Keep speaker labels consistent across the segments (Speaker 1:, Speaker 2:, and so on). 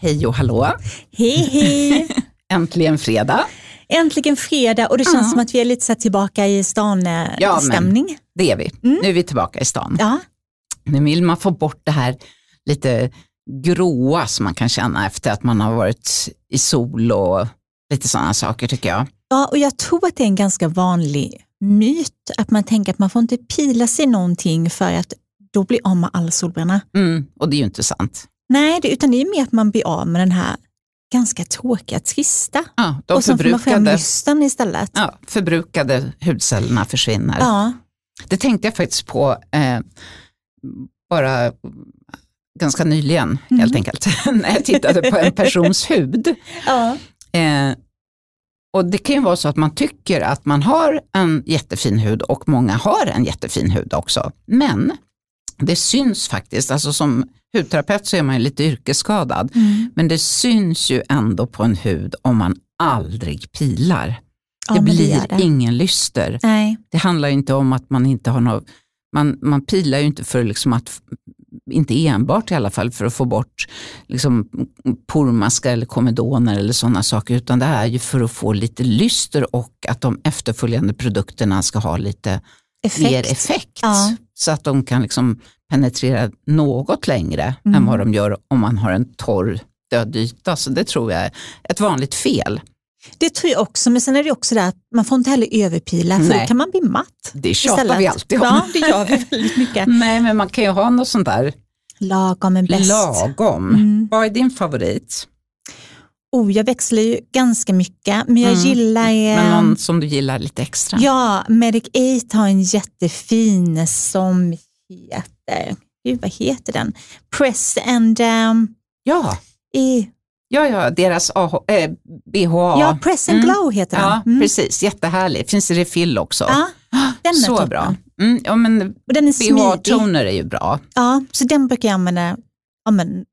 Speaker 1: Hej och hallå!
Speaker 2: Hej hej!
Speaker 1: Äntligen fredag.
Speaker 2: Äntligen fredag och det känns ja. som att vi är lite så tillbaka i stan-stämning. Ja,
Speaker 1: det är vi. Mm. Nu är vi tillbaka i stan.
Speaker 2: Ja.
Speaker 1: Nu vill man få bort det här lite gråa som man kan känna efter att man har varit i sol och lite sådana saker tycker jag.
Speaker 2: Ja, och jag tror att det är en ganska vanlig myt att man tänker att man får inte pila sig någonting för att då blir av med all solbränna.
Speaker 1: Mm, och det är ju inte sant.
Speaker 2: Nej, det, utan det är mer att man blir av med den här ganska tråkiga, trista.
Speaker 1: Ja, de
Speaker 2: och sen får man fram lysten istället.
Speaker 1: Ja, förbrukade hudcellerna försvinner.
Speaker 2: Ja.
Speaker 1: Det tänkte jag faktiskt på eh, bara ganska nyligen, mm. helt enkelt, när jag tittade på en persons hud.
Speaker 2: Ja.
Speaker 1: Eh, och Det kan ju vara så att man tycker att man har en jättefin hud och många har en jättefin hud också. Men det syns faktiskt, alltså som hudterapeut så är man ju lite yrkesskadad,
Speaker 2: mm.
Speaker 1: men det syns ju ändå på en hud om man aldrig pilar.
Speaker 2: Ja,
Speaker 1: det blir
Speaker 2: det.
Speaker 1: ingen lyster.
Speaker 2: Nej.
Speaker 1: Det handlar inte om att man inte har något, man, man pilar ju inte för liksom att inte enbart i alla fall för att få bort liksom, pormaskar eller komedoner eller sådana saker, utan det är ju för att få lite lyster och att de efterföljande produkterna ska ha lite
Speaker 2: effekt.
Speaker 1: mer effekt.
Speaker 2: Ja.
Speaker 1: Så att de kan liksom penetrera något längre
Speaker 2: Mm.
Speaker 1: än vad de gör om man har en torr död yta. Så det tror jag är ett vanligt fel.
Speaker 2: Det tror jag också, men sen är det också det att man får inte heller överpila för
Speaker 1: Nej.
Speaker 2: då kan man bli matt.
Speaker 1: Det tjatar
Speaker 2: istället.
Speaker 1: vi alltid om.
Speaker 2: Ja, det gör vi väldigt mycket.
Speaker 1: Nej, men man kan ju ha något sånt där
Speaker 2: Lagom är bäst.
Speaker 1: lagom.
Speaker 2: Mm.
Speaker 1: Vad är din favorit?
Speaker 2: Oh, jag växlar ju ganska mycket, men jag
Speaker 1: Mm.
Speaker 2: gillar... eh,
Speaker 1: Men någon som du gillar lite extra?
Speaker 2: Ja, Medic 8 har en jättefin som heter, gud vad heter den? Press and... Um,
Speaker 1: ja.
Speaker 2: i,
Speaker 1: Ja, ja, deras AH, äh, BHA.
Speaker 2: ja, Press and
Speaker 1: Mm.
Speaker 2: Glow heter den.
Speaker 1: Ja,
Speaker 2: Mm.
Speaker 1: precis. Jättehärlig. Finns i refill också.
Speaker 2: Ja, den är
Speaker 1: Så
Speaker 2: toppen.
Speaker 1: bra. Mm, ja, men
Speaker 2: Och den är smidig.
Speaker 1: BHA-toner är ju bra.
Speaker 2: Ja, så den brukar jag använda ja, men,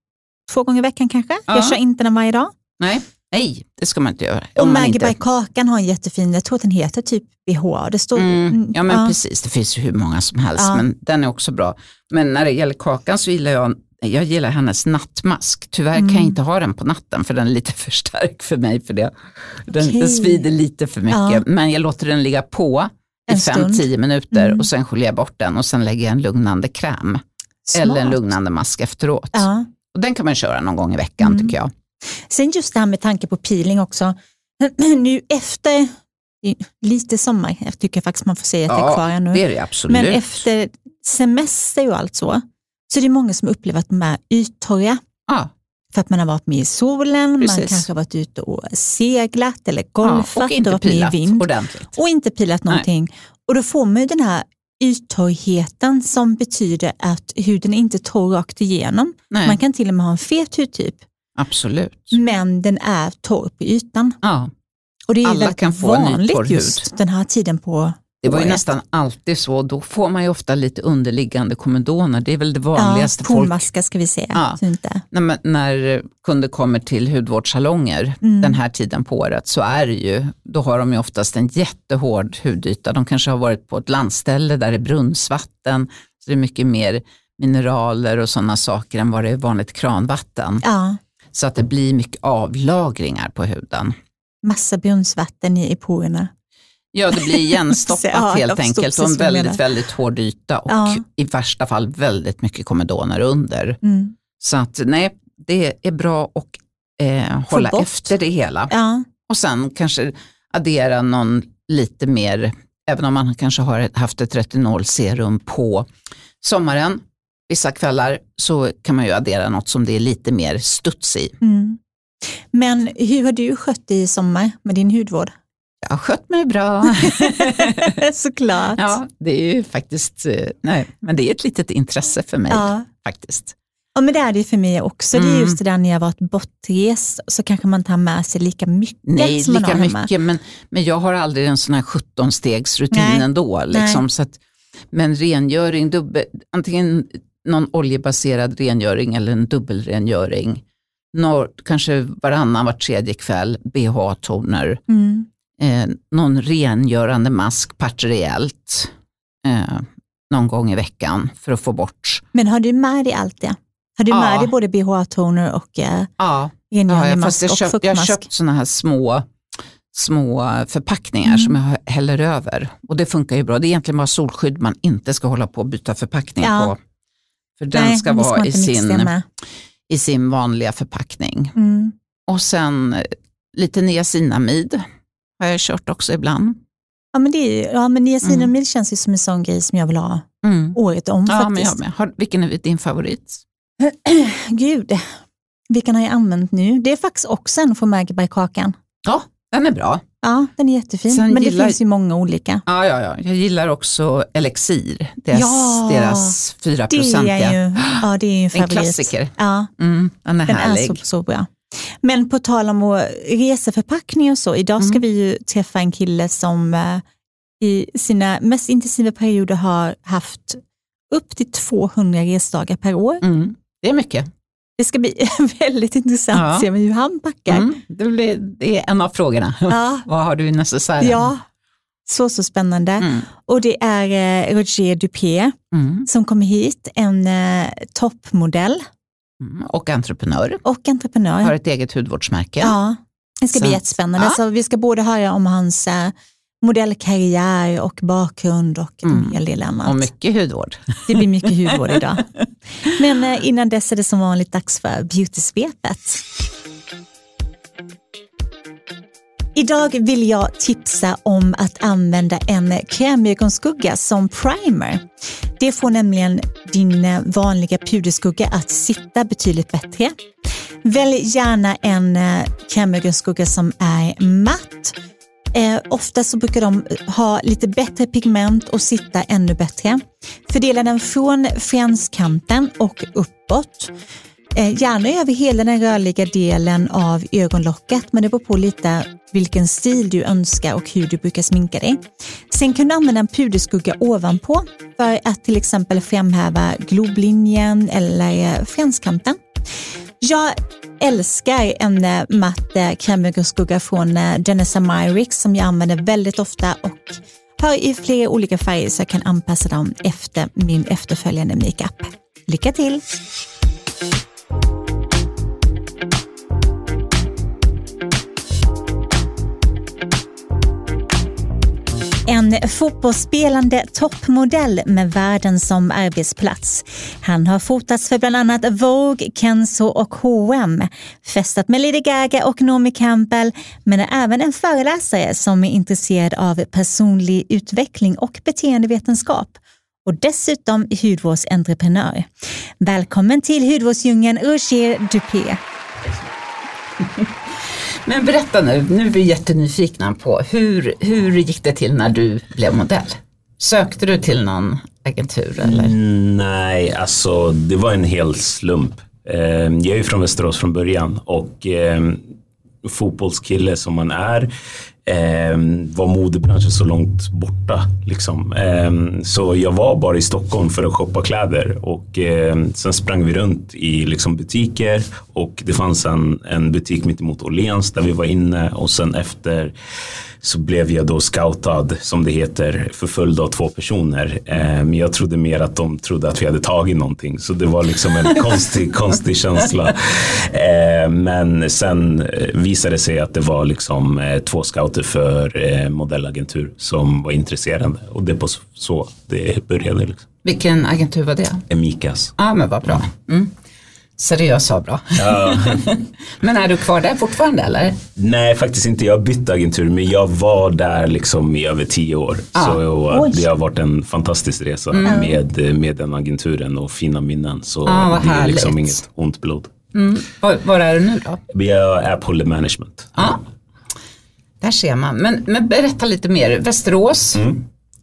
Speaker 2: två gånger i veckan kanske.
Speaker 1: Ja.
Speaker 2: Jag kör inte den varje dag.
Speaker 1: Nej, nej, det ska man inte göra.
Speaker 2: Och Maggie
Speaker 1: inte...
Speaker 2: by Kakan har en jättefin, jag tror att den heter typ BH. Det står,
Speaker 1: Mm, ja men
Speaker 2: ja.
Speaker 1: precis, det finns ju hur många som helst,
Speaker 2: Ja.
Speaker 1: men den är också bra. Men när det gäller kakan så gillar jag, jag gillar hennes nattmask. Tyvärr kan jag
Speaker 2: Mm.
Speaker 1: inte ha den på natten för den är lite för stark för mig för det. Den,
Speaker 2: Okej.
Speaker 1: den svider lite för mycket,
Speaker 2: Ja.
Speaker 1: men jag låter den ligga på i
Speaker 2: En stund.
Speaker 1: 5-10 minuter
Speaker 2: Mm.
Speaker 1: och sen sköljer jag bort den och sen lägger jag en lugnande kräm
Speaker 2: Smart.
Speaker 1: eller en lugnande mask efteråt. Och den kan man köra någon gång i veckan
Speaker 2: Mm.
Speaker 1: tycker jag.
Speaker 2: Sen just det här med tanke på peeling också. Nu efter, lite sommar, jag tycker faktiskt man får säga att det är kvar ännu.
Speaker 1: det är det absolut.
Speaker 2: Men efter semester och allt så, så är det många som upplever att de är yttorra.
Speaker 1: ja.
Speaker 2: För att man har varit med i solen, man
Speaker 1: Precis.
Speaker 2: kanske har varit ute och seglat eller
Speaker 1: ja,
Speaker 2: golfat
Speaker 1: och inte
Speaker 2: varit med i
Speaker 1: pilat
Speaker 2: vind.
Speaker 1: ordentligt.
Speaker 2: och inte pilat någonting. Och då får man ju den här yttorrheten som betyder att huden är inte torr rakt igenom.
Speaker 1: Nej,
Speaker 2: Man kan till och med ha en fet hudtyp,
Speaker 1: absolut.
Speaker 2: men den är torr på ytan.
Speaker 1: Ja.
Speaker 2: Och det är
Speaker 1: Alla
Speaker 2: väldigt
Speaker 1: kan få
Speaker 2: vanligt just den här tiden på
Speaker 1: Det var ju nästan alltid så, då får man ju ofta lite underliggande komedoner. Det är väl det vanligaste
Speaker 2: ja,
Speaker 1: folk,
Speaker 2: pormaskar ska vi säga.
Speaker 1: Ja.
Speaker 2: Inte.
Speaker 1: när, när kunder kommer till hudvårdssalonger
Speaker 2: Mm.
Speaker 1: den här tiden på året så är det ju, då har de ju oftast en jättehård hudyta. De kanske har varit på ett landställe där det är brunnsvatten, så det är mycket mer mineraler och sådana saker än vad det är vanligt kranvatten.
Speaker 2: Ja,
Speaker 1: Så att det blir mycket avlagringar på huden.
Speaker 2: massa brunnsvatten i, i porerna.
Speaker 1: Ja, det blir igenstoppat
Speaker 2: Ja,
Speaker 1: helt enkelt och en väldigt, väldigt hård yta och
Speaker 2: Ja.
Speaker 1: i värsta fall väldigt mycket komedoner under.
Speaker 2: Mm.
Speaker 1: Så att nej, det är bra att eh, hålla
Speaker 2: bort.
Speaker 1: efter det hela.
Speaker 2: Ja,
Speaker 1: Och sen kanske addera någon lite mer, även om man kanske har haft ett retinolserum på sommaren, vissa kvällar, så kan man ju addera något som det är lite mer studs i.
Speaker 2: mm. Men hur har du skött dig i sommar med din hudvård?
Speaker 1: Jag har skött mig bra.
Speaker 2: Såklart.
Speaker 1: ja, det är ju faktiskt, eh, nej, men det är ett litet intresse för mig
Speaker 2: Ja.
Speaker 1: faktiskt.
Speaker 2: Ja, men det är det för mig också. Det är
Speaker 1: Mm.
Speaker 2: just det där när jag varit bortrest så kanske man tar med sig lika mycket
Speaker 1: Nej,
Speaker 2: som man
Speaker 1: lika
Speaker 2: har hemma.
Speaker 1: mycket, men, men jag har aldrig en sån här 17-stegsrutin
Speaker 2: Nej.
Speaker 1: ändå. Liksom, så att, men rengöring, dubbel, antingen någon oljebaserad rengöring eller en dubbelrengöring. Når, kanske varannan, var tredje kväll, BH-toner.
Speaker 2: Mm.
Speaker 1: Eh, någon rengörande mask partiellt eh, någon gång i veckan för att få bort.
Speaker 2: Men har du med dig allt det? Har du med
Speaker 1: Ja.
Speaker 2: dig både BHA-toner och eh,
Speaker 1: Ja,
Speaker 2: rengörande
Speaker 1: ja
Speaker 2: mask
Speaker 1: fast jag,
Speaker 2: och
Speaker 1: köpt, jag har köpt sådana här små, små förpackningar
Speaker 2: Mm.
Speaker 1: som jag häller över. Och det funkar ju bra. Det är egentligen bara solskydd man inte ska hålla på och byta förpackning
Speaker 2: Ja.
Speaker 1: på. För den
Speaker 2: Nej,
Speaker 1: ska
Speaker 2: men det
Speaker 1: vara i sin, i sin vanliga förpackning.
Speaker 2: Mm.
Speaker 1: Och sen eh, lite niacinamid har jag kört också ibland.
Speaker 2: Ja, men, det är, ja, men niacinamid
Speaker 1: Mm.
Speaker 2: känns ju som en sån grej som jag vill ha
Speaker 1: Mm.
Speaker 2: året om
Speaker 1: Ja, men
Speaker 2: faktiskt.
Speaker 1: jag med. Har, vilken är din favorit?
Speaker 2: Gud, vilken har jag använt nu? Det är faktiskt också en från Magbergkakan.
Speaker 1: Ja, den är bra.
Speaker 2: Ja, den är jättefin.
Speaker 1: Sen
Speaker 2: men det
Speaker 1: gillar-
Speaker 2: finns ju många olika.
Speaker 1: Ja, ja, ja. Jag gillar också Elixir, deras,
Speaker 2: Ja,
Speaker 1: deras 4
Speaker 2: Det är ju, ja, det är ju en
Speaker 1: En
Speaker 2: favorit.
Speaker 1: klassiker.
Speaker 2: Ja,
Speaker 1: Mm, den är
Speaker 2: den
Speaker 1: härlig.
Speaker 2: är så, så bra. Men på tal om att reseförpackningar och så, idag ska
Speaker 1: Mm.
Speaker 2: vi ju träffa en kille som eh, i sina mest intensiva perioder har haft upp till 200 resdagar per år.
Speaker 1: Mm, det är mycket.
Speaker 2: Det ska bli väldigt intressant
Speaker 1: Ja.
Speaker 2: att se hur han packar.
Speaker 1: Mm, det, blir, det är en av frågorna.
Speaker 2: Ja,
Speaker 1: Vad har du i necessären?
Speaker 2: ja, så så spännande.
Speaker 1: Mm,
Speaker 2: Och det är eh, Roger Dupé
Speaker 1: mm,
Speaker 2: som kommer hit, en eh, toppmodell
Speaker 1: mm. Och entreprenör.
Speaker 2: och entreprenör.
Speaker 1: Har ett eget hudvårdsmärke.
Speaker 2: Ja, det ska bli
Speaker 1: Så-
Speaker 2: jättespännande.
Speaker 1: ja.
Speaker 2: Så vi ska både höra om hans eh, modellkarriär och bakgrund och en
Speaker 1: Mm.
Speaker 2: hel del annat.
Speaker 1: Och mycket hudvård.
Speaker 2: Det blir mycket hudvård idag. Men eh, innan dess är det som vanligt dags för beautysvepet. Idag vill jag tipsa om att använda en krämögonskugga som primer. Det får nämligen din eh, vanliga puderskugga att sitta betydligt bättre. Välj gärna en eh, krämögonskugga som är matt. Eh, ofta så brukar de ha lite bättre pigment och sitta ännu bättre. Fördela den från franskanten och uppåt. Eh, gärna över hela den rörliga delen av ögonlocket, men det beror på lite vilken stil du önskar och hur du brukar sminka dig. Sen kan du använda en puderskugga ovanpå för att till exempel framhäva globlinjen eller franskanten. Jag älskar en eh, matt eh, krämögonskugga från eh, Denisa Myrick Myrix som jag använder väldigt ofta och har i flera olika färger så jag kan anpassa dem efter min efterföljande makeup. Lycka till! En fotbollsspelande toppmodell med världen som arbetsplats. Han har fotats för bland annat Vogue, Kenzo och H&M, festat med Lady Gaga och Naomi Campbell, men är även en föreläsare som är intresserad av personlig utveckling och beteendevetenskap och dessutom hudvårdsentreprenör. Välkommen till hudvårdsdjungeln Roger Dupé.
Speaker 1: Men berätta nu, nu är vi jättenyfikna på hur, hur gick det till när du blev modell? Sökte du till någon agentur eller?
Speaker 3: Mm, Nej, alltså det var en hel slump. Eh, Jag är ju från Västerås från början och eh, fotbollskille som man är eh, var modebranschen så långt borta. Liksom. Eh, Så jag var bara i Stockholm för att shoppa kläder och eh, sen sprang vi runt i liksom, butiker och det fanns en, en butik mitt emot Åhléns där vi var inne och sen efter så blev jag då scoutad, som det heter, förföljd av två personer. Eh, Men jag trodde mer att de trodde att vi hade tagit någonting. Så det var liksom en konstig, konstig känsla. Eh, Men sen eh, visade det sig att det var liksom två scouter för modellagentur som var intresserade. Och det var så det började. Liksom.
Speaker 1: Vilken agentur var det?
Speaker 3: Emikas.
Speaker 1: Ja men vad bra. Mm. Seriöst sa bra.
Speaker 3: Ja.
Speaker 1: Men är du kvar där fortfarande eller?
Speaker 3: Nej, faktiskt inte. Jag bytte agentur, men jag var där liksom i över tio år.
Speaker 1: Ah.
Speaker 3: Så det har varit en fantastisk resa med, med den agenturen och fina minnen. Så
Speaker 1: Ah,
Speaker 3: det är liksom inget ont blod.
Speaker 1: Mm. Var, var är du nu då?
Speaker 3: Jag är på Le Management.
Speaker 1: Ja, där ser man. Men, men berätta lite mer. Västerås,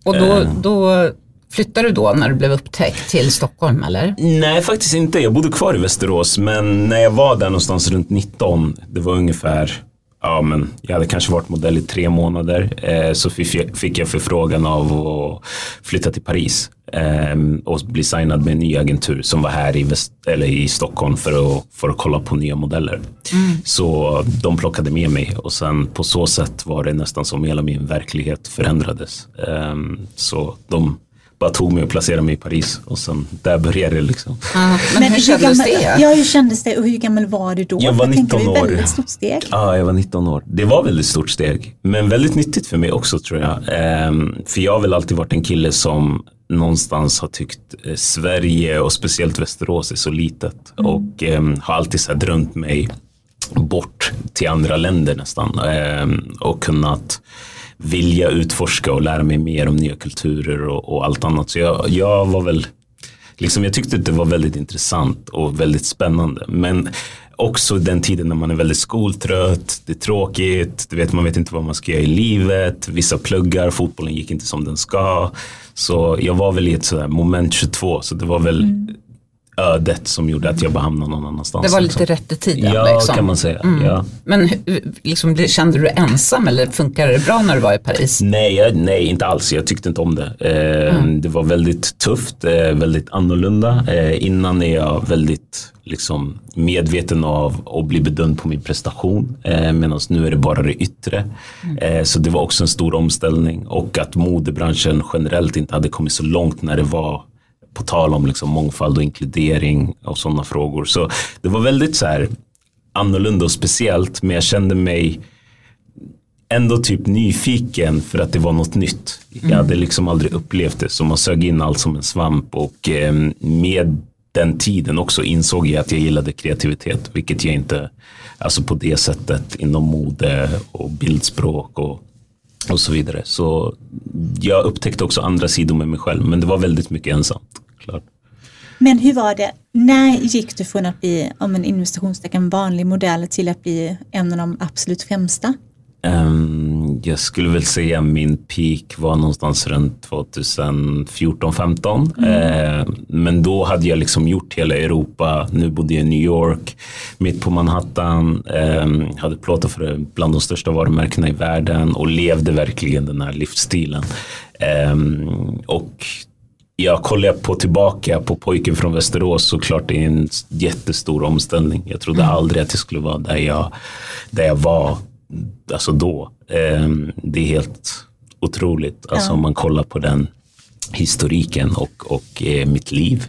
Speaker 1: och då,
Speaker 3: Eh.
Speaker 1: då flyttade du då när du blev upptäckt till Stockholm eller?
Speaker 3: Nej, faktiskt inte. Jag bodde kvar i Västerås, men när jag var där någonstans runt 19, det var ungefär Ja, men jag hade kanske varit modell i tre månader. Eh, så fick jag, förfrågan av att flytta till Paris eh, och bli signad med en ny agentur som var här i, Väst, eller i Stockholm för att, för att kolla på nya modeller. Så de plockade med mig och sen på så sätt var det nästan som hela min verklighet förändrades. Eh, så de bara tog mig och placerade mig i Paris och sen där började det liksom.
Speaker 1: Ja, men, hur kändes
Speaker 2: gammal,
Speaker 1: det?
Speaker 2: Ja, hur kändes det och hur gammal var du då?
Speaker 3: Jag var
Speaker 2: För tänker,
Speaker 3: 19
Speaker 2: det
Speaker 3: år.
Speaker 2: ett väldigt stort steg.
Speaker 3: Ja, jag var 19 år. Det var väldigt stort steg, men väldigt nyttigt för mig också tror jag. Ehm, för jag har väl alltid varit en kille som någonstans har tyckt eh, Sverige och speciellt Västerås är så litet och ehm, har alltid så här drömt mig bort till andra länder nästan ehm, och kunnat vilja utforska och lära mig mer om nya kulturer och, och allt annat. Så jag, jag var väl liksom, jag tyckte att det var väldigt intressant och väldigt spännande. Men också den tiden när man är väldigt skoltrött, det är tråkigt, du vet, man vet inte vad man ska göra i livet, vissa pluggar, fotbollen gick inte som den ska. Så jag var väl i ett sådär moment 22, så det var väl mm ödet som gjorde att jag bara hamnade någon annanstans.
Speaker 1: Det var
Speaker 3: liksom.
Speaker 1: lite rätt i tiden.
Speaker 3: Ja,
Speaker 1: liksom.
Speaker 3: kan man säga.
Speaker 1: Mm.
Speaker 3: Ja.
Speaker 1: Men liksom, kände du dig ensam eller funkade det bra när du var i Paris?
Speaker 3: Nej, jag, nej, inte alls. Jag tyckte inte om det. Eh, Det var väldigt tufft, eh, väldigt annorlunda. Eh, innan är jag väldigt liksom, medveten av att bli bedömd på min prestation. Eh, Medan nu är det bara det yttre. Eh, så det var också en stor omställning. Och att modebranschen generellt inte hade kommit så långt när det var på tal om liksom mångfald och inkludering och sådana frågor. Så det var väldigt så här annorlunda och speciellt. Men jag kände mig ändå typ nyfiken för att det var något nytt. Jag hade liksom aldrig upplevt det så man sög in allt som en svamp och eh, med den tiden också insåg jag att jag gillade kreativitet vilket jag inte, alltså på det sättet inom mode och bildspråk och, och så vidare. Så jag upptäckte också andra sidor med mig själv men det var väldigt mycket ensamt. Klart.
Speaker 2: Men hur var det, när gick du från att bli, om en investationstecken vanlig modell till att bli en av de absolut främsta?
Speaker 3: Ehm, jag skulle väl säga min peak var någonstans runt 2014-15. Eh, men då hade jag liksom gjort hela Europa. Nu bodde jag i New York, mitt på Manhattan. ehm, hade plåtat för bland de största varumärkena i världen och levde verkligen den här livsstilen. Ehm, och jag kollar på tillbaka på pojken från Västerås så klart det är en jättestor omställning. Jag trodde aldrig att det skulle vara där jag, där jag var alltså då. Ehm, det är helt otroligt. Alltså
Speaker 2: Ja.
Speaker 3: om man kollar på den historiken och, och eh, mitt liv.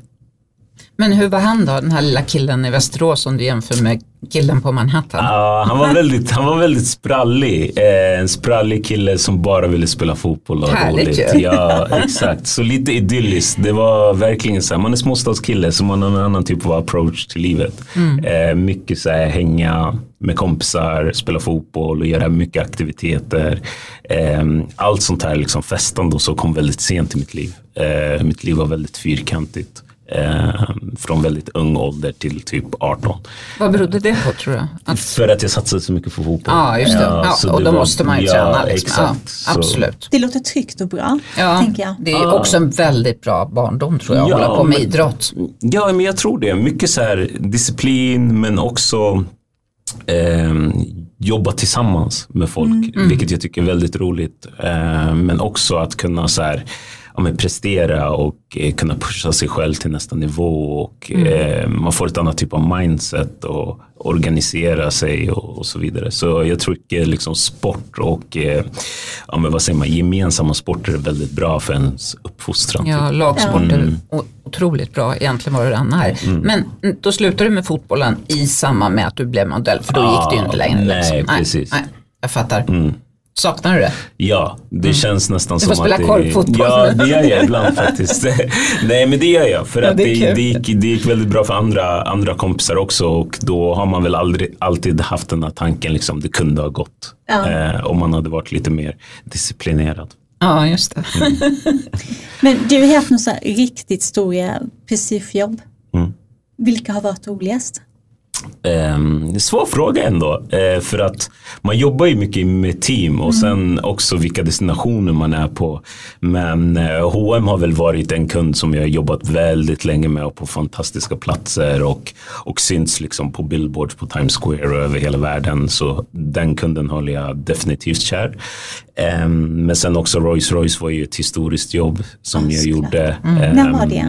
Speaker 1: Men hur var han då, den här lilla killen i Västerås om du jämför med killen på Manhattan?
Speaker 3: Ja, han, var väldigt, han var väldigt sprallig. Eh, en sprallig kille som bara ville spela fotboll och
Speaker 1: Härligt
Speaker 3: roligt.
Speaker 1: ju.
Speaker 3: Ja, exakt. Så lite idylliskt. Det var verkligen så här, man är småstadskille så man har en annan typ av approach till livet.
Speaker 1: Mm.
Speaker 3: Eh, mycket så här, hänga med kompisar, spela fotboll och göra mycket aktiviteter. Eh, allt sånt här liksom festande och så kom väldigt sent i mitt liv. Mitt liv var väldigt fyrkantigt. Eh, från väldigt ung ålder till typ 18.
Speaker 1: Vad berodde det på tror du? Att,
Speaker 3: För att jag satsade så mycket på fotboll.
Speaker 1: ja, just det. Ja,
Speaker 3: så
Speaker 1: och
Speaker 3: det
Speaker 1: då
Speaker 3: var-
Speaker 1: måste man ju
Speaker 3: ja,
Speaker 1: träna. Liksom.
Speaker 3: Exakt.
Speaker 1: Ja, absolut.
Speaker 2: Det låter tryggt och bra,
Speaker 1: Ja,
Speaker 2: tänker jag.
Speaker 1: det är också en väldigt bra barndom tror jag, att
Speaker 3: Ja,
Speaker 1: hålla på med
Speaker 3: men-
Speaker 1: idrott.
Speaker 3: Ja, men jag tror det. Mycket så här disciplin men också ehm, jobba tillsammans med folk. Vilket jag tycker är väldigt roligt. Eh, men också att kunna så här, ja, men prestera och eh, kunna pusha sig själv till nästa nivå. Och, eh, man får ett annat typ av mindset och organisera sig och, och så vidare. Så jag tror att liksom sport och eh, ja, men vad säger man, gemensamma sporter är väldigt bra för ens uppfostran.
Speaker 1: Ja,
Speaker 3: typ.
Speaker 1: lagsporter,
Speaker 3: Mm.
Speaker 1: otroligt bra egentligen vad det än är. Men mm, då slutade du med fotbollen i samband med att du blev modell, för då gick det ju inte längre.
Speaker 3: nej,
Speaker 1: liksom.
Speaker 3: precis.
Speaker 1: Nej, jag fattar. Saknar du det?
Speaker 3: Ja, det känns nästan
Speaker 1: Mm. Du
Speaker 3: som
Speaker 1: får
Speaker 3: att
Speaker 1: spela
Speaker 3: det,
Speaker 1: korpfotboll.
Speaker 3: Ja, det gör jag ibland faktiskt. Nej, men det gör jag. För
Speaker 1: Ja,
Speaker 3: att
Speaker 1: det
Speaker 3: det, det, gick, det gick väldigt bra för andra, andra kompisar också och då har man väl aldrig, alltid haft den här tanken, liksom, det kunde ha gått.
Speaker 2: Ja.
Speaker 3: Eh, om man hade varit lite mer disciplinerad.
Speaker 1: Ja, just det.
Speaker 2: Men du har haft några så här riktigt stora prestigejobb.
Speaker 3: Mm.
Speaker 2: Vilka har varit roligast?
Speaker 3: Um, svår fråga ändå. Eh, för att man jobbar ju mycket med team och sen också vilka destinationer man är på. Men eh, H&M har väl varit en kund som jag har jobbat väldigt länge med och på fantastiska platser och, och syns liksom på billboards på Times Square och över hela världen. Så den kunden håller jag definitivt kär. Ehm, men sen också Rolls Royce var ju ett historiskt jobb som
Speaker 2: Ja,
Speaker 3: jag
Speaker 2: såklart.
Speaker 3: gjorde.
Speaker 2: När var
Speaker 3: Ehm,
Speaker 2: det?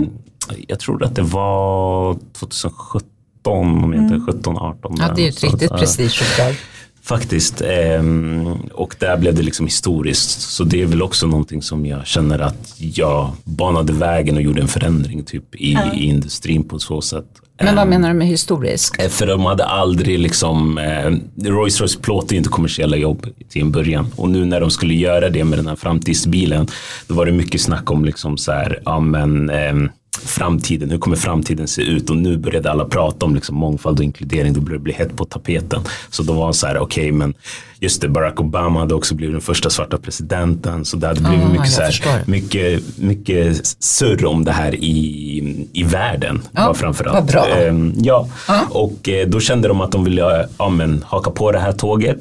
Speaker 3: Jag tror att det var 2017 om jag inte 17, 18.
Speaker 1: Ja, det är ju ett riktigt
Speaker 3: ja.
Speaker 1: prestigeuppdrag.
Speaker 3: Faktiskt. Ehm, och där blev det liksom historiskt. Så det är väl också någonting som jag känner att jag banade vägen och gjorde en förändring typ i,
Speaker 2: Ja.
Speaker 3: i industrin på så sätt.
Speaker 1: Men vad
Speaker 3: Ehm,
Speaker 1: menar du med historisk?
Speaker 3: Eh, För de hade aldrig liksom, eh, Rolls Royce plåtade inte kommersiella jobb till en början. Och nu när de skulle göra det med den här framtidsbilen, då var det mycket snack om liksom så här, ja men ehm, framtiden, hur kommer framtiden se ut? Och nu började alla prata om liksom mångfald och inkludering, då började det bli hett på tapeten. Så då var det så här, okej men just det, Barack Obama hade också blivit den första svarta presidenten, så det hade blivit
Speaker 1: Ah,
Speaker 3: mycket, så här, mycket, mycket surr om det här i, i världen.
Speaker 1: Ja,
Speaker 3: var framförallt.
Speaker 1: vad bra.
Speaker 3: Ehm, ja,
Speaker 1: Ja.
Speaker 3: och eh, då kände de att de ville ja, men, haka på det här tåget.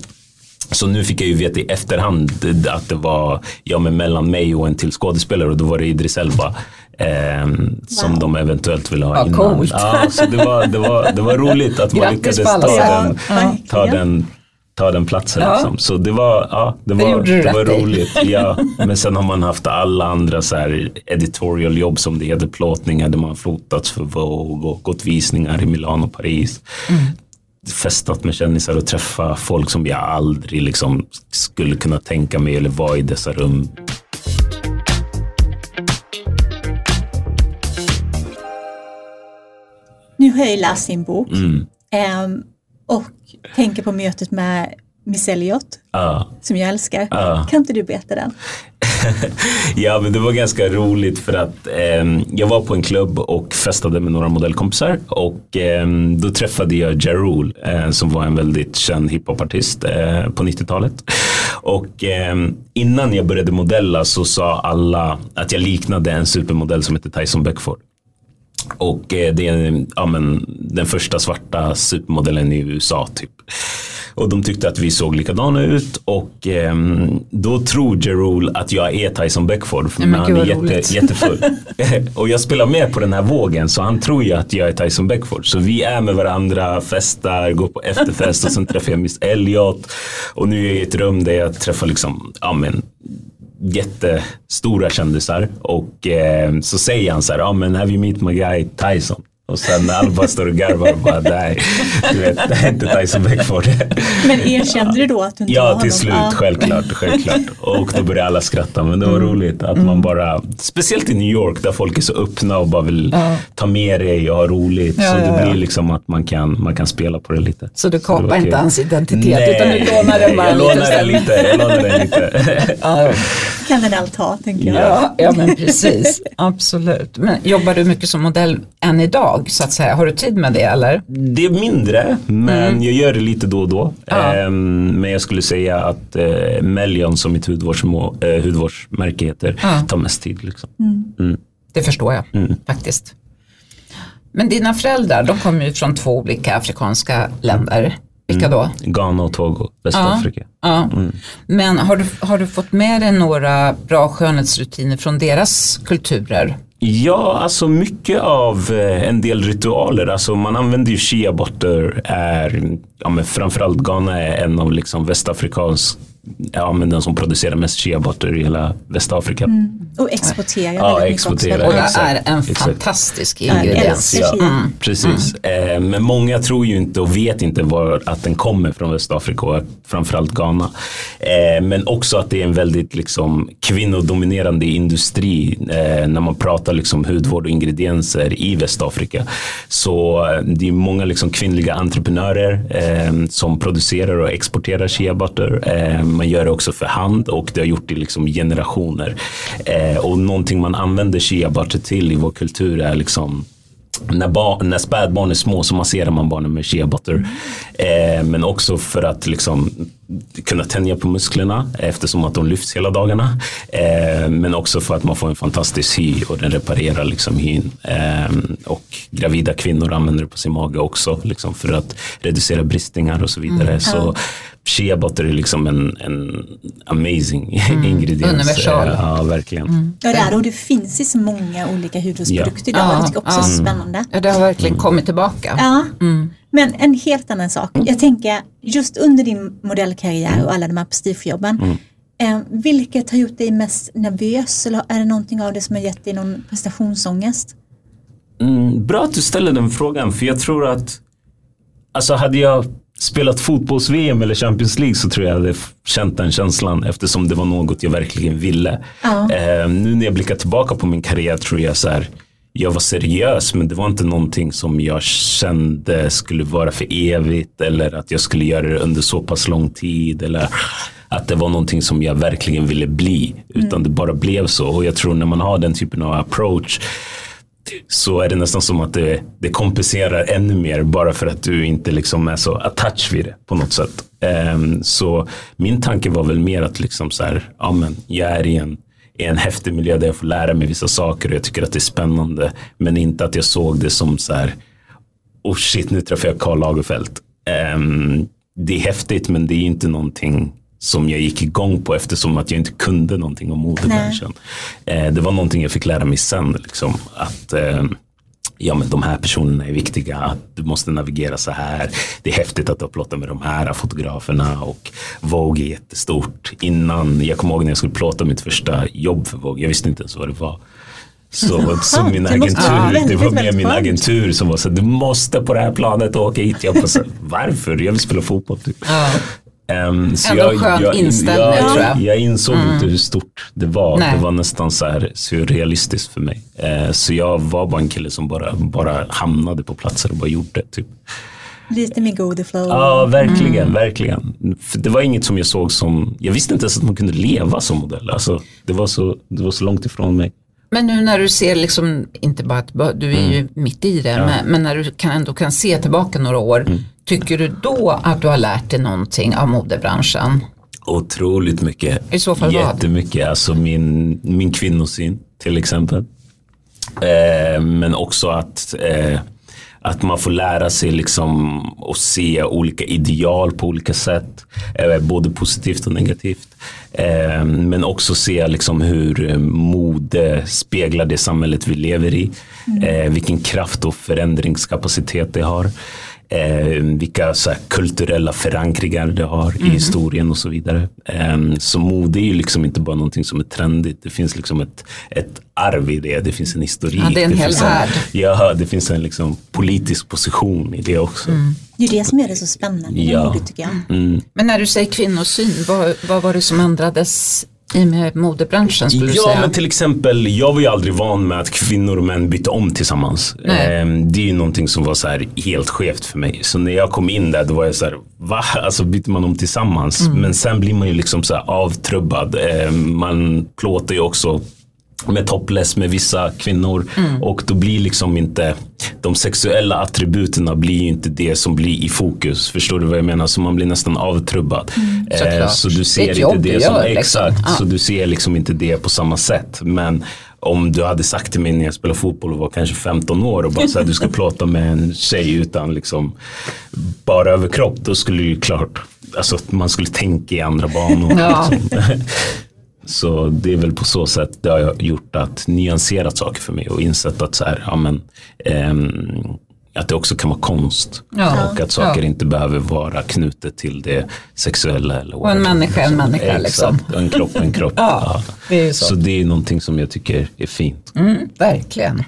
Speaker 3: Så nu fick jag ju veta i efterhand att det var ja, men mellan mig och en till skådespelare och då var det Idris Elba. ehm, Som
Speaker 2: Wow.
Speaker 3: de eventuellt ville ha
Speaker 1: Ja,
Speaker 3: innan.
Speaker 1: coolt.
Speaker 3: Ja, så det var, det, var, det var roligt att man lyckades ta
Speaker 1: sätt.
Speaker 3: den,
Speaker 2: Ja,
Speaker 3: ta den ta den platsen.
Speaker 1: Ja.
Speaker 3: Liksom. Så det var, ja, det
Speaker 1: Det
Speaker 3: var,
Speaker 1: du
Speaker 3: det var roligt. Ja. Men sen har man haft alla andra så här editorial jobb som det heter, plåtningar där man fotats för Vogue och gått visningar i Milano och Paris. Festat med kändisar och träffa folk som jag aldrig liksom skulle kunna tänka mig eller vara i dessa rum.
Speaker 2: Nu har jag ju läst din bok
Speaker 3: Mm.
Speaker 2: ehm, och tänker på mötet med Miss Elliot
Speaker 3: Ja.
Speaker 2: som jag älskar.
Speaker 3: Ja.
Speaker 2: Kan inte du berätta den?
Speaker 3: Ja, men det var ganska roligt för att eh, jag var på en klubb och festade med några modellkompisar och eh, då träffade jag Ja Rule eh, som var en väldigt känd hiphopartist eh, på 90-talet. Och eh, innan jag började modella så sa alla att jag liknade en supermodell som heter Tyson Beckford. Och eh, det är ja, men, den första svarta supermodellen i USA typ. Och de tyckte att vi såg likadana ut och ehm, då tror Jerul att jag är Tyson Beckford för
Speaker 1: Nej, men
Speaker 3: han är jätte, jättefull. och jag spelar med på den här vågen så han tror ju att jag är Tyson Beckford. Så vi är med varandra, festar, går på efterfest och sen träffar jag Miss Elliot. Och nu är jag i ett rum där jag träffar liksom, ja men jättestora kändisar och eh, så säger han så här, ja men have you meet my guy Tyson? Och sen alla bara står och garvar och bara, nej, du vet, det är inte Tyson Beckford.
Speaker 2: Men erkände du då att du inte var
Speaker 3: Ja,
Speaker 2: honom?
Speaker 3: till slut,
Speaker 2: Ja.
Speaker 3: självklart, självklart. Och då började alla skratta, men det var roligt att man bara, speciellt i New York där folk är så öppna och bara vill
Speaker 1: Ja.
Speaker 3: ta med dig och ha roligt.
Speaker 1: Ja,
Speaker 3: så det
Speaker 1: ja, ja.
Speaker 3: blir liksom att man kan, man kan spela på det lite.
Speaker 1: Så du
Speaker 3: det var
Speaker 1: kapar inte hans identitet
Speaker 3: Nej,
Speaker 1: utan du lånar den bara
Speaker 3: jag
Speaker 1: lite
Speaker 3: lånar den lite. Jag lånar den lite.
Speaker 1: Ja,
Speaker 2: kan den allt ha, tänker jag.
Speaker 1: ja, ja men precis, absolut. Men jobbar du mycket som modell än idag så att säga? Har du tid med det eller?
Speaker 3: Det är mindre, men jag gör det lite då och då.
Speaker 1: Mm. Ja.
Speaker 3: Ehm, men jag skulle säga att eh, Melion som mitt hudvårdsmå, eh, hudvårdsmärke heter
Speaker 1: Ja.
Speaker 3: tar mest tid. Liksom.
Speaker 1: Det förstår jag
Speaker 3: Mm.
Speaker 1: faktiskt. Men dina föräldrar, de kommer ju från två olika afrikanska länder. Vilka då?
Speaker 3: Ghana och Togo, Västafrika.
Speaker 1: Ja. Men har du, har du fått med dig några bra skönhetsrutiner från deras kulturer?
Speaker 3: Ja, alltså mycket av eh, en del ritualer. Alltså man använder ju shea. Är, ja, men framförallt Ghana är en av liksom västafrikans, ja men den som producerar mest shea butter i hela Västafrika.
Speaker 2: Och exporterar
Speaker 3: Ja,
Speaker 2: väldigt mycket
Speaker 3: exporterar.
Speaker 2: också.
Speaker 1: Och det är en
Speaker 3: exakt.
Speaker 1: fantastisk ingrediens.
Speaker 3: Ja,
Speaker 2: shea.
Speaker 3: precis. Eh, men många tror ju inte och vet inte var, att den kommer från Västafrika och framförallt Ghana. Eh, men också att det är en väldigt liksom, kvinnodominerande industri eh, när man pratar liksom, hudvård och ingredienser i Västafrika. Så det är många liksom, kvinnliga entreprenörer eh, som producerar och exporterar shea butter. Eh, man gör det också för hand och det har gjort det liksom, i generationer. Eh, och någonting man använder shea butter till i vår kultur är liksom när, när spädbarn är små så masserar man barnen med shea butter. Eh, men också för att liksom kunna tänja på musklerna eftersom att de lyfts hela dagarna. Eh, men också för att man får en fantastisk hy och den reparerar liksom hyn. Eh, och gravida kvinnor använder det på sin mage också liksom för att reducera bristningar och så vidare. Så shea är liksom en, en amazing ingrediens.
Speaker 1: Universal.
Speaker 3: Ja, verkligen.
Speaker 2: Ja, det är det. Och det finns ju så många olika hudvårdsprodukter idag.
Speaker 1: Ja,
Speaker 2: det tycker jag också är
Speaker 1: ja.
Speaker 2: spännande.
Speaker 1: Ja, det har verkligen kommit tillbaka.
Speaker 2: Ja, men en helt annan sak. Jag tänker just under din modellkarriär och alla de här prestigejobben. Eh, vilket har gjort dig mest nervös eller är det någonting av det som har gett dig någon prestationsångest?
Speaker 3: Mm, bra att du ställer den frågan för jag tror att alltså hade jag spelat fotbolls-VM eller Champions League så tror jag jag hade känt den känslan eftersom det var något jag verkligen ville.
Speaker 2: Ja.
Speaker 3: Eh, nu när jag blickar tillbaka på min karriär tror jag så här, jag var seriös men det var inte någonting som jag kände skulle vara för evigt eller att jag skulle göra det under så pass lång tid eller att det var någonting som jag verkligen ville bli utan det bara blev så och jag tror när man har den typen av approach så är det nästan som att det, det kompenserar ännu mer bara för att du inte liksom är så attached vid det på något sätt. Um, så min tanke var väl mer att liksom så här, ja men jag är i en, i en häftig miljö där jag får lära mig vissa saker och jag tycker att det är spännande. Men inte att jag såg det som så här, oh shit nu träffar jag Karl Lagerfeld. Um, det är häftigt men det är inte någonting som jag gick igång på eftersom att jag inte kunde någonting om modebranschen. Eh, det var någonting jag fick lära mig sen. Liksom, att eh, ja, men de här personerna är viktiga, att du måste navigera så här. Det är häftigt att du har plåtat med de här fotograferna och Vogue är jättestort. Innan, jag kommer ihåg när jag skulle plåta mitt första jobb för Vogue, jag visste inte ens vad det var. Så, så min agentur, det var mer
Speaker 2: väldigt
Speaker 3: min
Speaker 2: skönt.
Speaker 3: agentur som var så du måste på det här planet åka hit. Jag bara, varför? Jag vill spela fotboll. Typ.
Speaker 1: Ja.
Speaker 3: Ehm, så
Speaker 1: Ändå
Speaker 3: jag,
Speaker 1: skön
Speaker 3: jag,
Speaker 1: inställning,
Speaker 3: jag,
Speaker 1: tror jag.
Speaker 3: jag insåg inte hur stort det var.
Speaker 1: Nej.
Speaker 3: Det var nästan så här surrealistiskt för mig. Eh, så jag var bara en kille som bara, bara hamnade på platser och bara gjorde. Typ.
Speaker 2: Lite med go the flow.
Speaker 3: Ja, verkligen, verkligen. För det var inget som jag såg som, jag visste inte ens att man kunde leva som modell. Alltså, det, var så, det var så långt ifrån mig.
Speaker 1: Men nu när du ser, liksom, inte bara att du är ju
Speaker 3: Mm.
Speaker 1: mitt i det, men, men när du kan, ändå kan se tillbaka några år,
Speaker 3: Mm.
Speaker 1: Tycker du då att du har lärt dig någonting av modebranschen?
Speaker 3: Otroligt mycket.
Speaker 1: I så fall vad?
Speaker 3: Jättemycket. Alltså min, min kvinnosyn till exempel. Eh, men också att, eh, att man får lära sig liksom att se olika ideal på olika sätt. Eh, både positivt och negativt. Eh, men också se liksom hur eh, mode speglar det samhället vi lever i. Eh, vilken kraft och förändringskapacitet det har. Eh, vilka så här, kulturella förankringar det har i historien och så vidare. Eh, så mode är ju liksom inte bara någonting som är trendigt. Det finns liksom ett, ett arv i det. Det finns en historik.
Speaker 1: Ja, det är en hel
Speaker 3: finns
Speaker 1: värld.
Speaker 3: Ja, det finns en liksom politisk position i det också.
Speaker 2: Det är det som gör det så spännande med
Speaker 3: Ja.
Speaker 2: mode tycker jag.
Speaker 3: Mm.
Speaker 1: Men när du säger kvinnosyn, vad, vad var det som ändrades i med modebranschen skulle du
Speaker 3: Ja,
Speaker 1: säga?
Speaker 3: men till exempel, jag var ju aldrig van med att kvinnor och män bytte om tillsammans. Ehm, Det är ju någonting som var så här helt skevt för mig. Så när jag kom in där, då var jag så här, va? Alltså byter man om tillsammans?
Speaker 1: Mm.
Speaker 3: Men sen blir man ju liksom så här avtrubbad. Ehm, Man plåtar ju också med topless med vissa kvinnor
Speaker 1: Mm.
Speaker 3: och då blir liksom inte de sexuella attributerna blir inte det som blir i fokus. Förstår du vad jag menar? Så man blir nästan avtrubbad.
Speaker 1: Mm.
Speaker 3: Så du ser inte det
Speaker 1: du
Speaker 3: som,
Speaker 1: gör, liksom.
Speaker 3: exakt,
Speaker 1: Ja.
Speaker 3: så du ser liksom inte det på samma sätt. Men om du hade sagt till mig när jag spelade fotboll och var kanske 15 år och bara så här, du ska prata med en tjej utan liksom bara överkropp, då skulle ju klart, alltså man skulle tänka i andra banor.
Speaker 1: Ja.
Speaker 3: Liksom. Så det är väl på så sätt det har gjort att nyanserat saker för mig och insett att så här, ja, men, ehm, att det också kan vara konst.
Speaker 1: Ja.
Speaker 3: Och att saker
Speaker 1: Ja.
Speaker 3: inte behöver vara knutet till det sexuella. Eller
Speaker 1: Och en människa är en människa, liksom.
Speaker 3: Exakt, en kropp en kropp.
Speaker 1: Ja, det så.
Speaker 3: så det är någonting som jag tycker är fint.
Speaker 1: Mm, verkligen.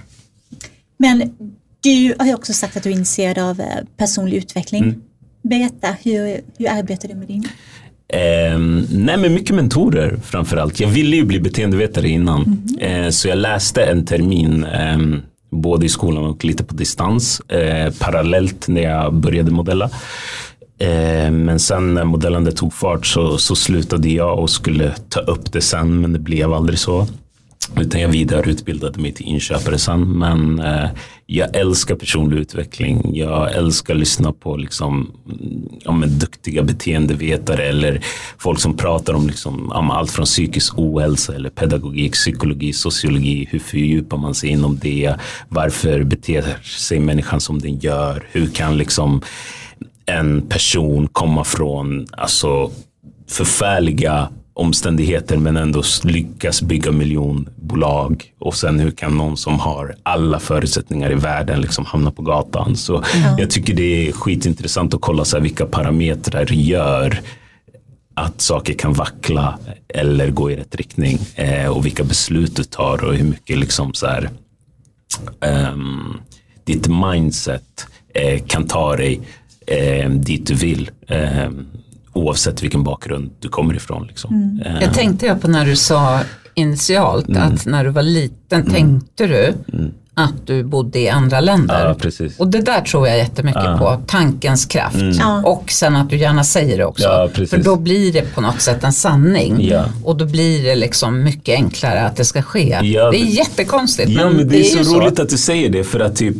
Speaker 2: Men du har ju också sagt att du är intresserad av eh, personlig utveckling.
Speaker 3: Mm.
Speaker 2: Berätta, hur, hur arbetar du med din?
Speaker 3: Eh, nej men mycket mentorer framförallt. Jag ville ju bli beteendevetare innan. Eh, så jag läste en termin eh, både i skolan och lite på distans eh, parallellt när jag började modella. Eh, men sen när modellandet tog fart så, så slutade jag och skulle ta upp det sen men det blev aldrig så. Utan jag vidareutbildade mig till inköpare sen. Men eh, jag älskar personlig utveckling. Jag älskar att lyssna på liksom, ja, men, duktiga beteendevetare eller folk som pratar om liksom, om allt från psykisk ohälsa eller pedagogik, psykologi, sociologi. Hur fördjupar man sig inom det? Varför beter sig människan som den gör? Hur kan liksom en person komma från alltså, förfärliga omständigheter men ändå lyckas bygga miljonbolag och sen hur kan någon som har alla förutsättningar i världen liksom hamna på gatan. Så jag tycker det är skitintressant att kolla så här, vilka parametrar gör att saker kan vackla eller gå i rätt riktning eh, och vilka beslut du tar och hur mycket liksom så här, ehm, ditt mindset eh, kan ta dig eh, dit du vill. Eh, oavsett vilken bakgrund du kommer ifrån. Liksom.
Speaker 1: Mm. Jag tänkte jag på när du sa initialt mm. att när du var liten mm. tänkte du mm. att du bodde i andra länder.
Speaker 3: Ja,
Speaker 1: och det där tror jag jättemycket ja. på, tankens kraft. Mm. Och sen att du gärna säger det också.
Speaker 3: Ja,
Speaker 1: För då blir det på något sätt en sanning. Och då blir det liksom mycket enklare att det ska ske. det är jättekonstigt.
Speaker 3: Ja, men, men det, är, är så, så roligt att du säger det för att typ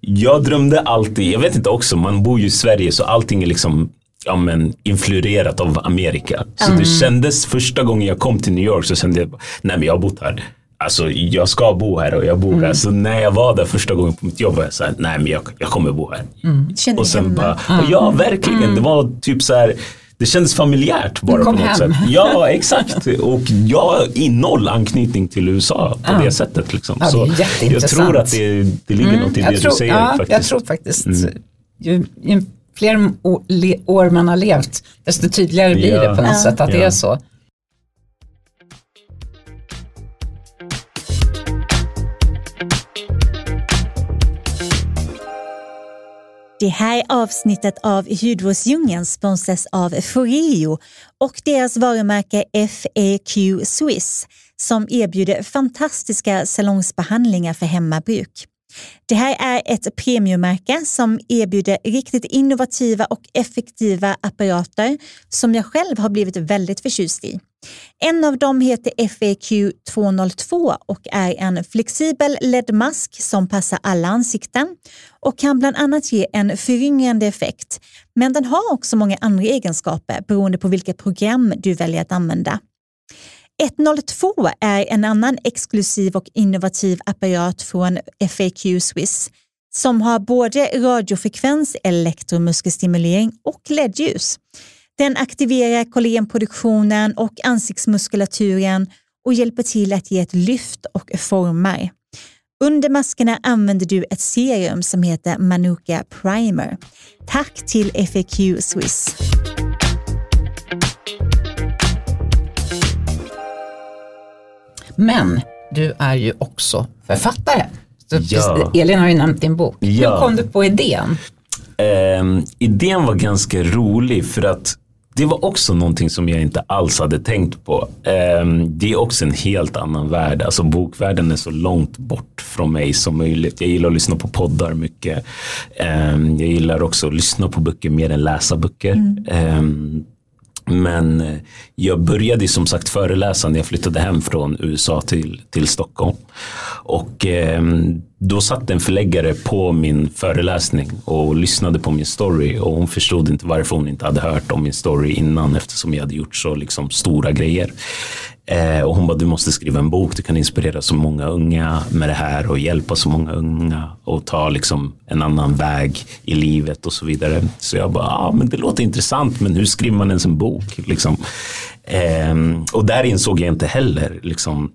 Speaker 3: jag drömde alltid, jag vet inte också, man bor ju i Sverige så allting är liksom ja, men, influerat av Amerika. Så mm. det kändes första gången jag kom till New York så kände jag, nej men jag har bott här. Alltså jag ska bo här och jag bor mm. här. Så när jag var där första gången på mitt jobb var jag så här, nej men jag, jag kommer bo här.
Speaker 2: Mm.
Speaker 3: Och sen bara, och ja verkligen, det mm. var typ så här det kändes familjärt bara på något hem. sätt. Ja, exakt. Och jag har noll anknytning till USA på ja. det sättet. Liksom.
Speaker 1: Ja, det
Speaker 3: så jag tror att det, det ligger mm, något i det
Speaker 1: tror,
Speaker 3: du säger.
Speaker 1: Ja,
Speaker 3: faktiskt.
Speaker 1: Jag tror faktiskt, mm. ju, ju, fler år man har levt, desto tydligare blir det på något ja. sätt att det är så.
Speaker 2: Det här avsnittet av Hudvårdsdjungeln sponsras av Foreo och deras varumärke FAQ Swiss som erbjuder fantastiska salongsbehandlingar för hemmabruk. Det här är ett premiummärke som erbjuder riktigt innovativa och effektiva apparater som jag själv har blivit väldigt förtjust i. En av dem heter FAQ 202 och är en flexibel LED-mask som passar alla ansikten och kan bland annat ge en föryngrande effekt. Men den har också många andra egenskaper beroende på vilket program du väljer att använda. 102 är en annan exklusiv och innovativ apparat från FAQ Swiss som har både radiofrekvens, elektromuskelstimulering och LED-ljus. Den aktiverar kollagenproduktionen och ansiktsmuskulaturen och hjälper till att ge ett lyft och formar. Under maskerna använder du ett serum som heter Manuka Primer. Tack till FAQ Swiss.
Speaker 1: Men du är ju också författare. Så
Speaker 3: ja.
Speaker 1: Elin har ju nämnt din bok.
Speaker 3: Ja.
Speaker 1: Hur kom du på idén?
Speaker 3: Um, idén var ganska rolig för att det var också någonting som jag inte alls hade tänkt på. Um, det är också en helt annan värld. Alltså bokvärlden är så långt bort från mig som möjligt. Jag gillar att lyssna på poddar mycket. Um, jag gillar också att lyssna på böcker mer än läsa böcker. Mm. Men eh, jag började som sagt föreläsa när jag flyttade hem från USA till, till Stockholm. Och eh, då satt en förläggare på min föreläsning och lyssnade på min story och hon förstod inte varför hon inte hade hört om min story innan eftersom jag hade gjort så liksom, stora grejer. Eh, och hon bara, du måste skriva en bok, du kan inspirera så många unga med det här och hjälpa så många unga och ta liksom en annan väg i livet och så vidare. Så jag bara, ja men det låter intressant men hur skriver man ens en bok? Liksom. Eh, och där insåg jag inte heller liksom,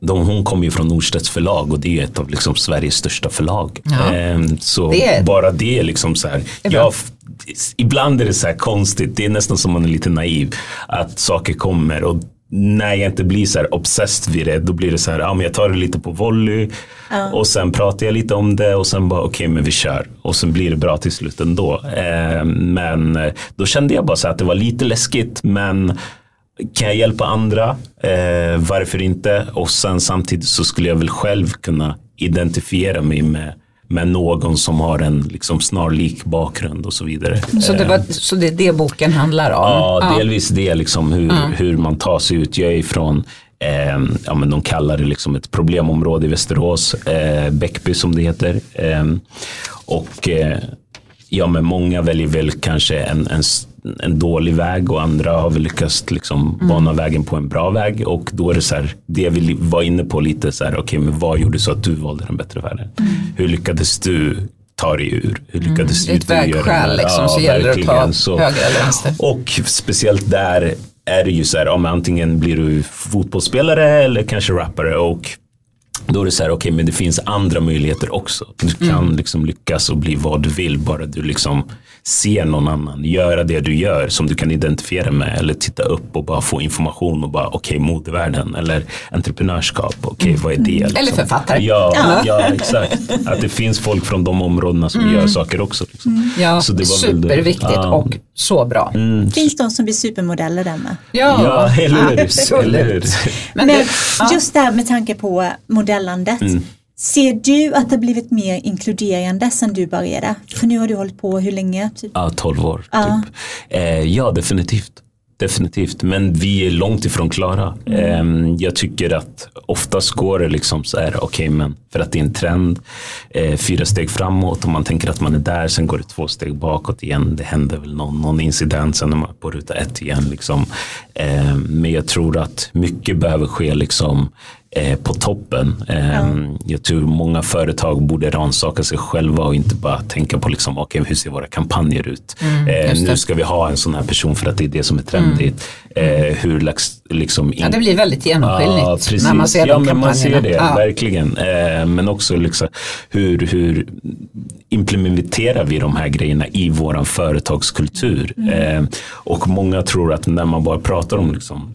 Speaker 3: de, hon kommer ju från Norstedts förlag och det är ett av liksom Sveriges största förlag. Ja. Ehm, så det är... bara det liksom så här. Jag, ibland är det så här konstigt, det är nästan som man är lite naiv. Att saker kommer och när jag inte blir så här obsessed vid det, då blir det så här, ja men jag tar det lite på volley ja. och sen pratar jag lite om det och sen bara okej okay, men vi kör och sen blir det bra till slut ändå. Eh, men eh, då kände jag bara så att det var lite läskigt men kan jag hjälpa andra? Eh, varför inte? Och sen samtidigt så skulle jag väl själv kunna identifiera mig med med någon som har en liksom snarlik bakgrund och så vidare.
Speaker 1: Så det, var, eh, så det är det boken handlar om?
Speaker 3: Ja, delvis det, liksom hur, mm. hur man tar sig ut. Jag är ifrån Eh, ja, men de kallar det liksom ett problemområde i Västerås, eh, Bäckby som det heter. Eh, och ja, men många väljer väl kanske en, en, en dålig väg och andra har väl lyckats liksom mm. bana vägen på en bra väg. Och då är det så här, det vi var inne på lite så här, okej, okay, men vad gjorde så att du valde den bättre världen? Mm. Hur lyckades du ta dig ur? Hur lyckades
Speaker 1: mm. du, du göra det? Liksom, ja, så gäller det att ta höger eller vänster.
Speaker 3: Och speciellt där är det ju så här, om antingen blir du fotbollsspelare eller kanske rappare och då är det så här, okej, okay, men det finns andra möjligheter också. Du kan mm. liksom lyckas och bli vad du vill, bara du liksom se någon annan göra det du gör som du kan identifiera med eller titta upp och bara få information och bara okej okay, modevärlden eller entreprenörskap, okej okay, vad är det? Liksom.
Speaker 1: Eller författare.
Speaker 3: Ja, ja. ja, exakt. Att det finns folk från de områdena som mm. gör saker också. Liksom.
Speaker 1: Mm. Ja, så det var superviktigt väldigt, ja. och så bra.
Speaker 2: Mm. Finns de som blir supermodeller där med?
Speaker 3: Ja, ja eller hur. Eller hur.
Speaker 2: Men, Men just där med tanke på modellandet. Mm. Ser du att det blivit mer inkluderande sen du började? För nu har du hållit på hur länge?
Speaker 3: Typ? Ja, 12 år. Ja. Typ. Eh, ja, definitivt. Definitivt, men vi är långt ifrån klara. Mm. Jag tycker att oftast går det liksom så här, okej okay, men för att det är en trend, eh, fyra steg framåt och man tänker att man är där, sen går det två steg bakåt igen. Det händer väl någon, någon incident, sen är man på ruta ett igen. Liksom. Men jag tror att mycket behöver ske liksom eh, på toppen. Eh, ja. Jag tror många företag borde rannsaka sig själva och inte bara tänka på liksom, okay, hur ser våra kampanjer ut. Mm, eh, nu ska vi ha en sån här person för att det är det som är trendigt. Mm. Eh, hur liksom
Speaker 1: in... Ja, det blir väldigt genomskinligt ja, när man ser ja, de
Speaker 3: men Man ser det, ja. verkligen. Eh, men också liksom, hur, hur implementerar vi de här grejerna i våran företagskultur? Mm. Och många tror att när man bara pratar om liksom,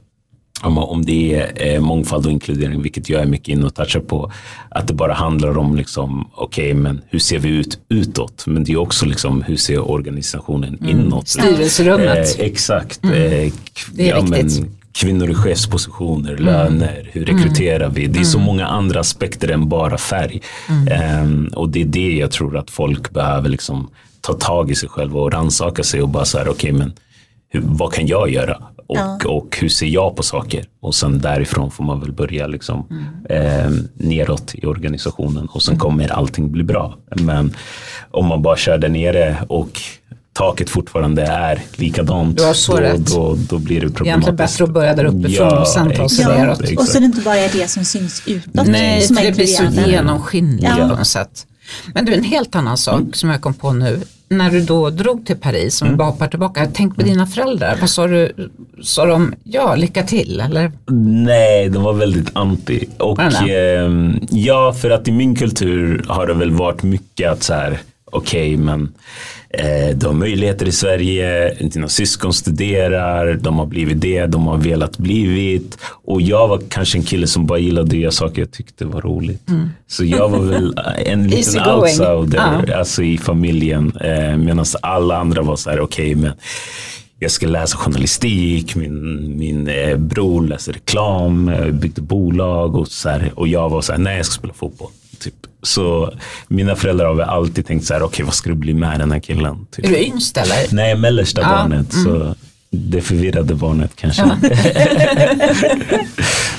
Speaker 3: om det är eh, mångfald och inkludering, vilket jag är mycket inne och touchar på, att det bara handlar om liksom, okej, okay, men hur ser vi ut utåt? Men det är också liksom, hur ser organisationen mm. inåt?
Speaker 1: Styrelserummet.
Speaker 3: Eh, exakt. Mm. Eh, det är ja, viktigt. Men, kvinnor i chefspositioner, mm. löner, hur rekryterar vi? Det är så mm. många andra aspekter än bara färg. Um, och det är det jag tror att folk behöver liksom ta tag i sig själva och rannsaka sig och bara så här, okej, okay, men hur, vad kan jag göra? Och, ja. och hur ser jag på saker? Och sen därifrån får man väl börja liksom, mm. eh, neråt i organisationen och sen mm. kommer allting bli bra. Men om man bara kör där nere och taket fortfarande är likadant,
Speaker 1: då,
Speaker 3: då, då, blir det problematiskt.
Speaker 1: Egentligen bättre att börja där uppifrån ja, och sen ta sig neråt.
Speaker 2: Och så är det inte bara det som syns utåt.
Speaker 1: Nej, för det blir så genomskinligt ja. på något sätt. Men du, en helt annan sak mm. som jag kom på nu när du då drog till Paris, om vi mm. bara hoppar tillbaka, tänk på dina föräldrar. Vad sa du? Sa de ja, lycka till? Eller?
Speaker 3: Nej, de var väldigt anti. Och eh, ja, för att i min kultur har det väl varit mycket att så här, okej, okay, men Eh, du har möjligheter i Sverige, dina syskon studerar, de har blivit det de har velat blivit. Och jag var kanske en kille som bara gillade att göra saker jag tyckte var roligt. Mm. Så jag var väl en liten outsider ah. alltså, i familjen. Eh, Medan alla andra var så här, okej okay, men jag ska läsa journalistik, min, min eh, bror läser reklam, eh, byggde bolag och, så här, och jag var så här, nej jag ska spela fotboll. Typ. Så mina föräldrar har väl alltid tänkt så här, okej okay, vad ska du bli med den här killen?
Speaker 1: Typ. Är du yngst eller?
Speaker 3: Nej, mellersta ah, barnet. Mm. Så det förvirrade barnet kanske. Ja.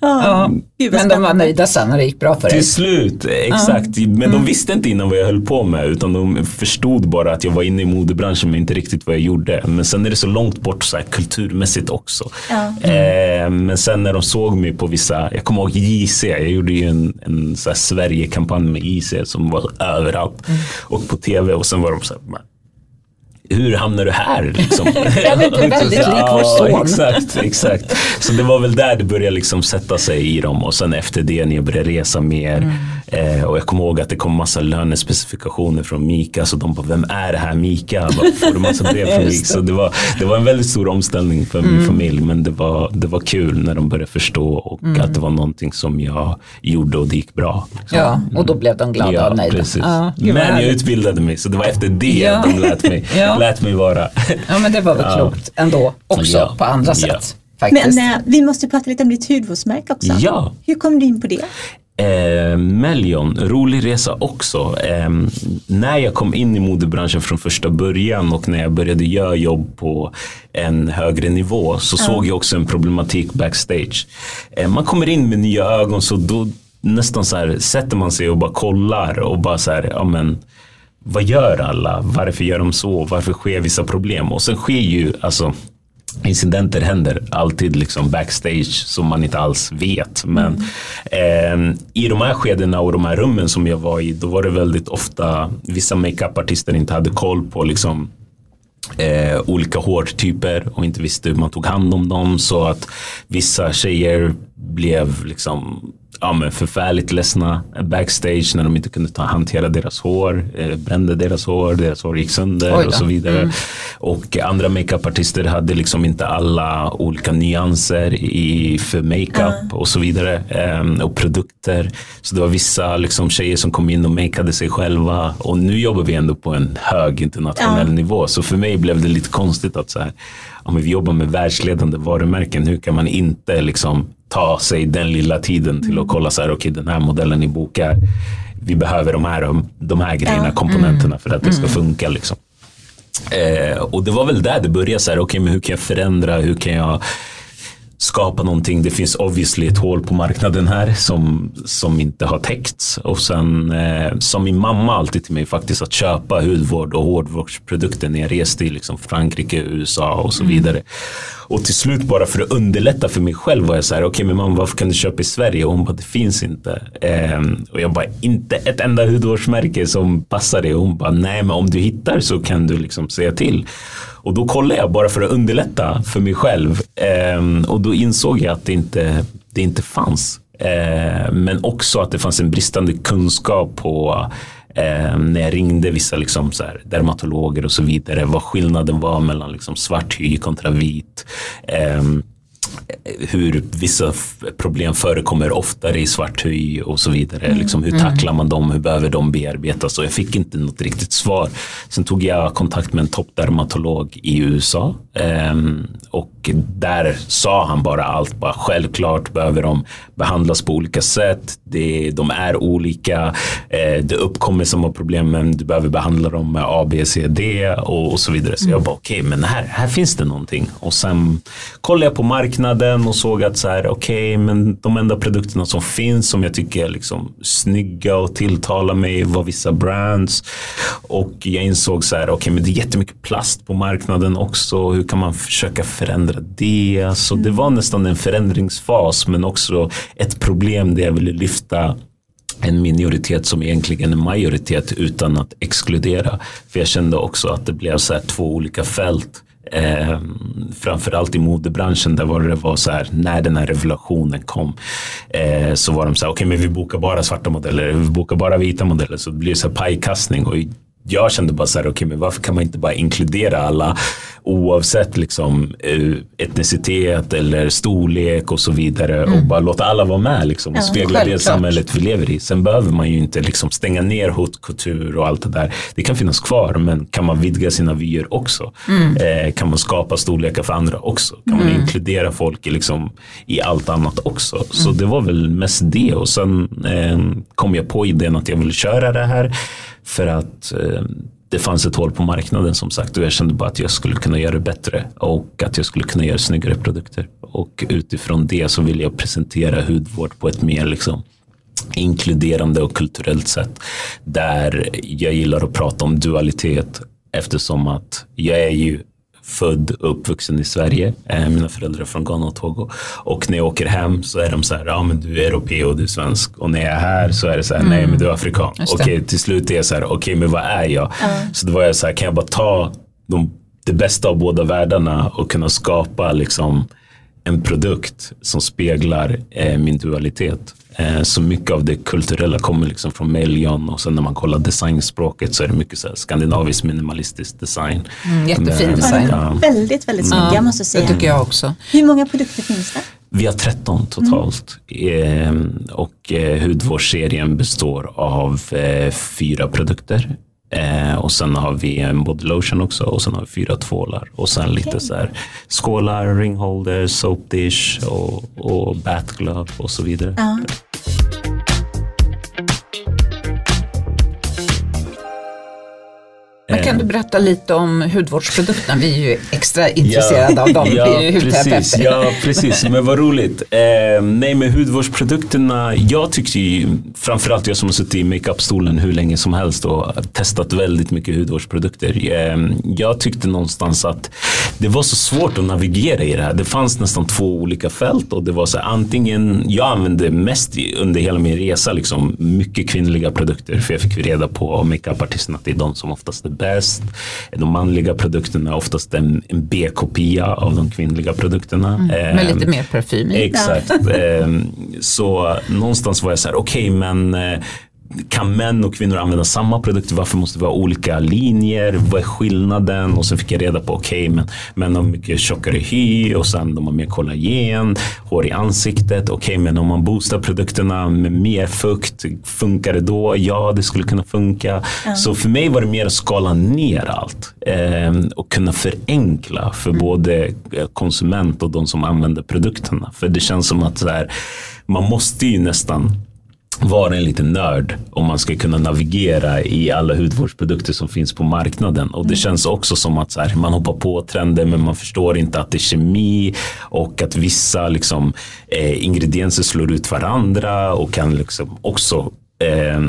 Speaker 1: Ja, men de var nöjda sen när det gick bra för dig.
Speaker 3: Till slut, exakt. Ja. Men de mm. visste inte innan vad jag höll på med utan de förstod bara att jag var inne i modebranschen men inte riktigt vad jag gjorde. Men sen är det så långt bort så här, kulturmässigt också. Ja. Eh, men sen när de såg mig på vissa, jag kommer ihåg JC, jag gjorde ju en, en Sverige-kampanj med JC som var överallt. Mm. Och på tv och sen var de så här, hur hamnar du här? Liksom?
Speaker 1: ja, det är väldigt lik vår son.
Speaker 3: exakt, exakt. Så det var väl där det började liksom sätta sig i dem och sen efter det när jag började resa mer mm. Eh, och jag kommer ihåg att det kom massa lönespecifikationer från Mika så de bara, vem är det här Mika? Bara, får du massa brev från Mika? Så det var, det var en väldigt stor omställning för mm. min familj men det var, det var kul när de började förstå och mm. att det var någonting som jag gjorde och det gick bra.
Speaker 1: Liksom. Ja, och då blev de glada
Speaker 3: ja,
Speaker 1: och nöjda.
Speaker 3: Precis. Ja, men jag utbildade mig så det var efter det ja. de lät mig ja lät mig vara.
Speaker 1: Ja men det var väl klokt ändå också ja. på andra sätt. Faktiskt.
Speaker 2: Men äh, vi måste prata lite om ditt hudvårdsmärke också.
Speaker 3: Ja.
Speaker 2: Hur kom du in på det?
Speaker 3: Eh, Melion, rolig resa också. Eh, när jag kom in i modebranschen från första början och när jag började göra jobb på en högre nivå så ja. såg jag också en problematik backstage. Eh, man kommer in med nya ögon så då nästan så här sätter man sig och bara kollar och bara så här, ja men vad gör alla? Varför gör de så? Varför sker vissa problem? Och sen sker ju, alltså incidenter händer alltid liksom backstage som man inte alls vet. Men mm. eh, i de här skedena och de här rummen som jag var i, då var det väldigt ofta vissa makeupartister inte hade koll på liksom eh, olika hårtyper och inte visste hur man tog hand om dem. Så att vissa tjejer blev liksom ja, men förfärligt ledsna backstage när de inte kunde ta, hantera deras hår, eh, brände deras hår, deras hår gick sönder och så vidare. Mm. Och andra makeupartister hade liksom inte alla olika nyanser i, för makeup mm. och så vidare. Eh, och produkter. Så det var vissa liksom, tjejer som kom in och makeade sig själva. Och nu jobbar vi ändå på en hög internationell mm. nivå. Så för mig blev det lite konstigt att så här, om vi jobbar med världsledande varumärken, hur kan man inte liksom ta sig den lilla tiden till att kolla så här, okej okay, den här modellen ni bokar, vi behöver de här, de här grejerna, ja. komponenterna för att det ska mm. funka. Liksom. Eh, och det var väl där det började, så här, okay, men hur kan jag förändra, hur kan jag skapa någonting. Det finns obviously ett hål på marknaden här som, som inte har täckts. Och sen eh, som min mamma alltid till mig faktiskt att köpa hudvård och hårdvårdsprodukter när jag reste i liksom Frankrike, USA och så mm. vidare. Mm. Och till slut bara för att underlätta för mig själv var jag så här, okej okay, men mamma varför kan du köpa i Sverige? Och hon bara, det finns inte. Eh, och jag bara, inte ett enda hudvårdsmärke som passar dig. Och hon bara, nej men om du hittar så kan du liksom säga till. Och då kollade jag bara för att underlätta för mig själv. Eh, och då insåg jag att det inte, det inte fanns. Eh, men också att det fanns en bristande kunskap på eh, när jag ringde vissa liksom, så här, dermatologer och så vidare. Vad skillnaden var mellan liksom, svart hy kontra vit. Ehm, Ehm, hur vissa problem förekommer oftare i svart hy och så vidare. Mm. Liksom, hur mm. tacklar man dem? Hur behöver de bearbetas? Och jag fick inte något riktigt svar. Sen tog jag kontakt med en toppdermatolog i USA um, och där sa han bara allt. Bara, självklart behöver de behandlas på olika sätt. Det, de är olika. Uh, det uppkommer samma problem men du behöver behandla dem med A, B, C, D och, och så vidare. Så mm. jag bara okej, okay, men här, här finns det någonting. Och sen kollade jag på marknaden och såg att så här, okej, okay, men de enda produkterna som finns som jag tycker är liksom snygga och tilltalar mig var vissa brands. Och jag insåg så här, okej, okay, men det är jättemycket plast på marknaden också. Hur kan man försöka förändra det? Så det var nästan en förändringsfas, men också ett problem där jag ville lyfta en minoritet som egentligen är majoritet utan att exkludera. För jag kände också att det blev så två olika fält Eh, framförallt i modebranschen där var det var så här när den här revolutionen kom eh, så var de så här okej okay, men vi bokar bara svarta modeller, vi bokar bara vita modeller. Så det blir så här pajkastning och jag kände bara så här, okej, okay, men varför kan man inte bara inkludera alla oavsett liksom eh, etnicitet eller storlek och så vidare mm. och bara låta alla vara med liksom, och ja, spegla självklart. det samhället vi lever i. Sen behöver man ju inte liksom stänga ner hotkultur och allt det där. Det kan finnas kvar, men kan man vidga sina vyer också? Mm. Eh, kan man skapa storlekar för andra också? Kan mm. man inkludera folk i, liksom, i allt annat också? Så mm. det var väl mest det och sen eh, kom jag på idén att jag ville köra det här för att eh, det fanns ett hål på marknaden som sagt och jag kände bara att jag skulle kunna göra det bättre och att jag skulle kunna göra snyggare produkter. Och utifrån det så vill jag presentera hudvård på ett mer liksom inkluderande och kulturellt sätt. Där jag gillar att prata om dualitet eftersom att jag är ju född och uppvuxen i Sverige. Eh, mina föräldrar är från Ghana och Togo. Och när jag åker hem så är de så här, ja men du är europé och du är svensk. Och när jag är här så är det så här, nej men du är afrikan. Okej, till slut är jag så här, okej okay, men vad är jag? Mm. Så då var jag så här, kan jag bara ta de, det bästa av båda världarna och kunna skapa liksom en produkt som speglar eh, min dualitet. Eh, så mycket av det kulturella kommer liksom från Melion och sen när man kollar designspråket så är det mycket så här skandinavisk minimalistisk design.
Speaker 1: Mm, jättefin Men, design.
Speaker 2: Ja. Väldigt, väldigt snygga ja, måste jag säga.
Speaker 1: Det tycker jag också.
Speaker 2: Hur många produkter finns det?
Speaker 3: Vi har 13 totalt mm. eh, och eh, hudvårdsserien består av eh, fyra produkter. Eh, och sen har vi en body lotion också och sen har vi fyra tvålar. Och sen okay. lite så här skålar, ringholder, soap dish och, och bath glove och så vidare. Ja.
Speaker 1: Men kan du berätta lite om hudvårdsprodukterna? Vi är ju extra intresserade ja, av dem.
Speaker 3: Ja, precis, ja, precis. Men vad roligt. Eh, nej, men hudvårdsprodukterna. Jag tyckte ju, framförallt jag som har suttit i makeupstolen hur länge som helst och testat väldigt mycket hudvårdsprodukter. Eh, jag tyckte någonstans att det var så svårt att navigera i det här. Det fanns nästan två olika fält och det var så här, antingen, jag använde mest under hela min resa liksom mycket kvinnliga produkter för jag fick reda på makeupartisterna att det är de som oftast är bäst. De manliga produkterna är oftast en, en B-kopia av de kvinnliga produkterna.
Speaker 1: Mm. Med lite mer parfym i.
Speaker 3: Exakt. Ehm, så någonstans var jag så här, okej okay, men eh, kan män och kvinnor använda samma produkter? Varför måste vi ha olika linjer? Vad är skillnaden? Och sen fick jag reda på, okej, okay, men män har mycket tjockare hy och sen de har mer kollagen, hår i ansiktet. Okej, okay, men om man boostar produkterna med mer fukt, funkar det då? Ja, det skulle kunna funka. Mm. Så för mig var det mer att skala ner allt eh, och kunna förenkla för mm. både konsument och de som använder produkterna. För det känns som att här, man måste ju nästan vara en liten nörd om man ska kunna navigera i alla hudvårdsprodukter som finns på marknaden. Och det mm. känns också som att så här, man hoppar på trender men man förstår inte att det är kemi och att vissa liksom, eh, ingredienser slår ut varandra och kan liksom också eh,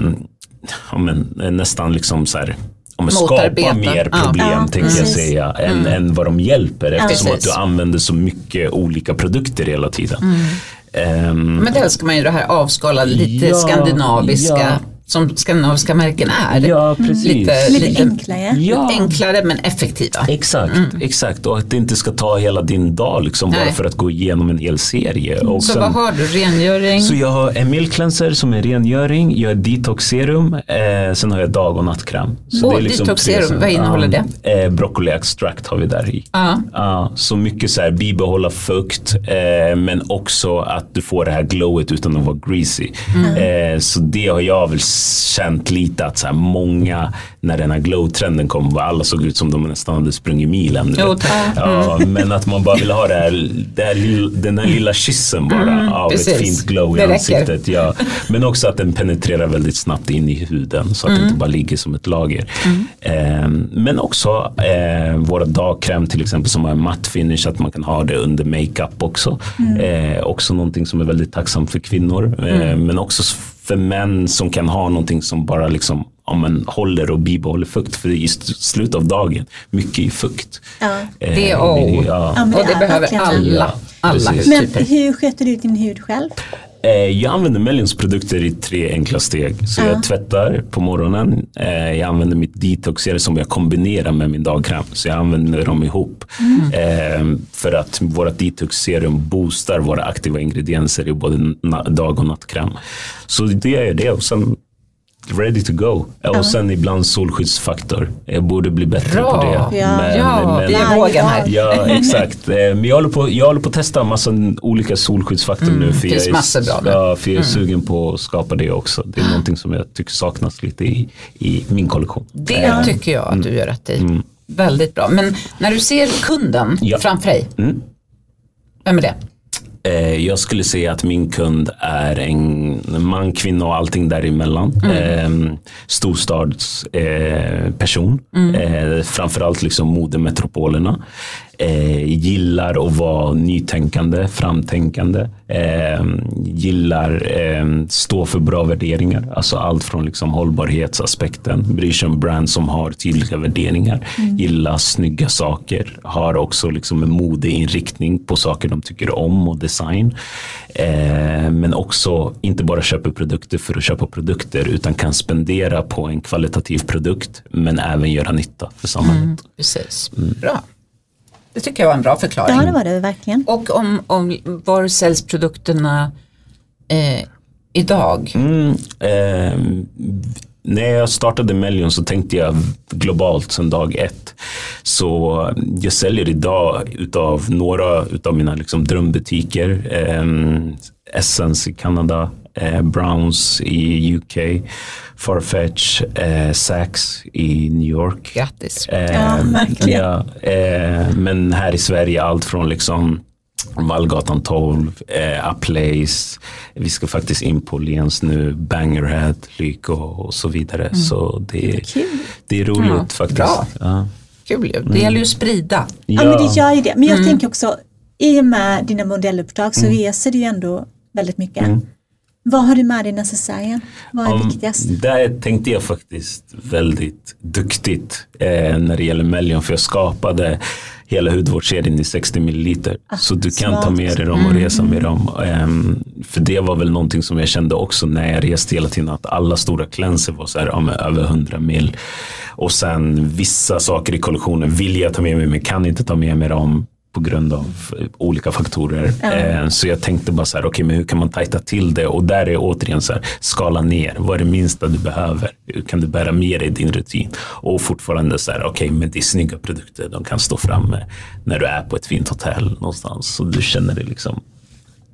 Speaker 3: ja, men, nästan liksom så här, om skapa mer problem ja, tänkte jag säga än, mm. än vad de hjälper eftersom ja, att du använder så mycket olika produkter hela tiden. Mm.
Speaker 1: Um, Men det älskar man ju det här avskalade, lite ja, skandinaviska. Ja som skandinaviska märken är.
Speaker 3: Ja, precis.
Speaker 2: Lite, lite enklare.
Speaker 1: Ja. enklare men effektiva.
Speaker 3: Exakt, mm. exakt. Och att det inte ska ta hela din dag liksom, bara för att gå igenom en hel serie. Och
Speaker 1: så sen, vad har du? Rengöring?
Speaker 3: Så jag har en milk cleanser som är rengöring, jag har detox serum, eh, sen har jag dag och nattkräm.
Speaker 1: Så oh, det är liksom detox serum, vad innehåller det?
Speaker 3: Eh, broccoli extract har vi där i. Uh. Uh, så mycket så här bibehålla fukt eh, men också att du får det här glowet utan att vara greasy. Mm. Eh, så det har jag väl känt lite att så här, många, när den här glow-trenden kom, var alla såg ut som de nästan hade sprungit milen.
Speaker 1: Jo,
Speaker 3: ja, mm. Men att man bara vill ha det här, det här, den här lilla kyssen bara mm, av precis. ett fint glow i det ansiktet. Ja. Men också att den penetrerar väldigt snabbt in i huden så att mm. det inte bara ligger som ett lager. Eh, men också eh, våra dagkräm till exempel som har en matt finish, att man kan ha det under makeup också. Mm. Eh, också någonting som är väldigt tacksamt för kvinnor. Eh, mm. men också för män som kan ha någonting som bara liksom ja, men, håller och bibehåller fukt. För i slutet av dagen, mycket fukt.
Speaker 1: Ja. Eh, det är oh. ja. ja och det behöver alla. alla
Speaker 2: men hur sköter du din hud själv?
Speaker 3: Eh, jag använder Mellions produkter i tre enkla steg. Så uh. jag tvättar på morgonen. Eh, jag använder mitt detoxer som jag kombinerar med min dagkräm. Så jag använder dem ihop. Mm. För att vårt detoxserum boostar våra aktiva ingredienser i både dag och nattkräm. Så det är det. Och sen ready to go. Och ja. sen ibland solskyddsfaktor. Jag borde bli bättre Bra. på det.
Speaker 1: Ja, men, ja men, vi är vågen här.
Speaker 3: Ja, exakt. Eh, men jag håller på, jag håller på att testa massa olika solskyddsfaktor mm, nu.
Speaker 1: För det finns massor bra.
Speaker 3: Ja, för jag är mm. sugen på att skapa det också. Det är någonting som jag tycker saknas lite i, i min kollektion.
Speaker 1: Det äh, tycker jag att du gör rätt i. Mm. Väldigt bra. Men när du ser kunden ja. framför dig, mm. vem är det?
Speaker 3: Eh, jag skulle säga att min kund är en man, kvinna och allting däremellan. Mm. Eh, storstadsperson. Eh, mm. eh, framförallt liksom modemetropolerna eh, gillar att vara nytänkande, framtänkande, eh, gillar eh, stå för bra värderingar. Alltså allt från liksom hållbarhetsaspekten, bryr sig om brand som har tydliga värderingar, mm. gillar snygga saker, har också liksom en modeinriktning på saker de tycker om och design. Eh, men också inte bara köper produkter för att köpa produkter utan kan spendera på en kvalitativ produkt men även göra nytta för samhället. Mm,
Speaker 1: precis, mm. bra. Det tycker jag var en bra förklaring.
Speaker 2: Ja, det var det verkligen.
Speaker 1: Och om, om var säljs produkterna eh, idag?
Speaker 3: Mm, eh, när jag startade Melion så tänkte jag globalt sedan dag ett. Så jag säljer idag utav några utav mina liksom drömbutiker. Eh, Essence i Kanada, eh, Browns i UK, Farfetch, eh, Saks i New York.
Speaker 1: Grattis.
Speaker 3: Eh, ja, ja eh, men här i Sverige allt från liksom Vallgatan 12, eh, Aplace, vi ska faktiskt in på Lens nu, Bangerhead, Lyko och så vidare. Mm. Så det, det är roligt ja, faktiskt. Bra. Ja.
Speaker 1: Kul ju, det gäller ju att sprida.
Speaker 2: Ja. ja men det gör ju det, men jag mm. tänker också i och med dina modelluppdrag så mm. reser du ju ändå väldigt mycket. Vad har du med dig necessären? Vad är um, viktigast?
Speaker 3: Där tänkte jag faktiskt väldigt duktigt eh, när det gäller Melion för jag skapade hela hudvårdsserien i 60 milliliter. Ah, så du kan smart. ta med dig dem och resa mm. med dem. Um, för det var väl någonting som jag kände också när jag reste hela tiden att alla stora cleanser var så här, ja, över 100 mil. Och sen vissa saker i kollektionen vill jag ta med mig men kan inte ta med mig dem på grund av olika faktorer. Mm. Så jag tänkte bara så här, okej okay, men hur kan man tajta till det? Och där är återigen så här, skala ner. Vad är det minsta du behöver? Hur kan du bära med dig din rutin? Och fortfarande så här, okej okay, men det är snygga produkter. De kan stå framme när du är på ett fint hotell någonstans. Så du känner dig liksom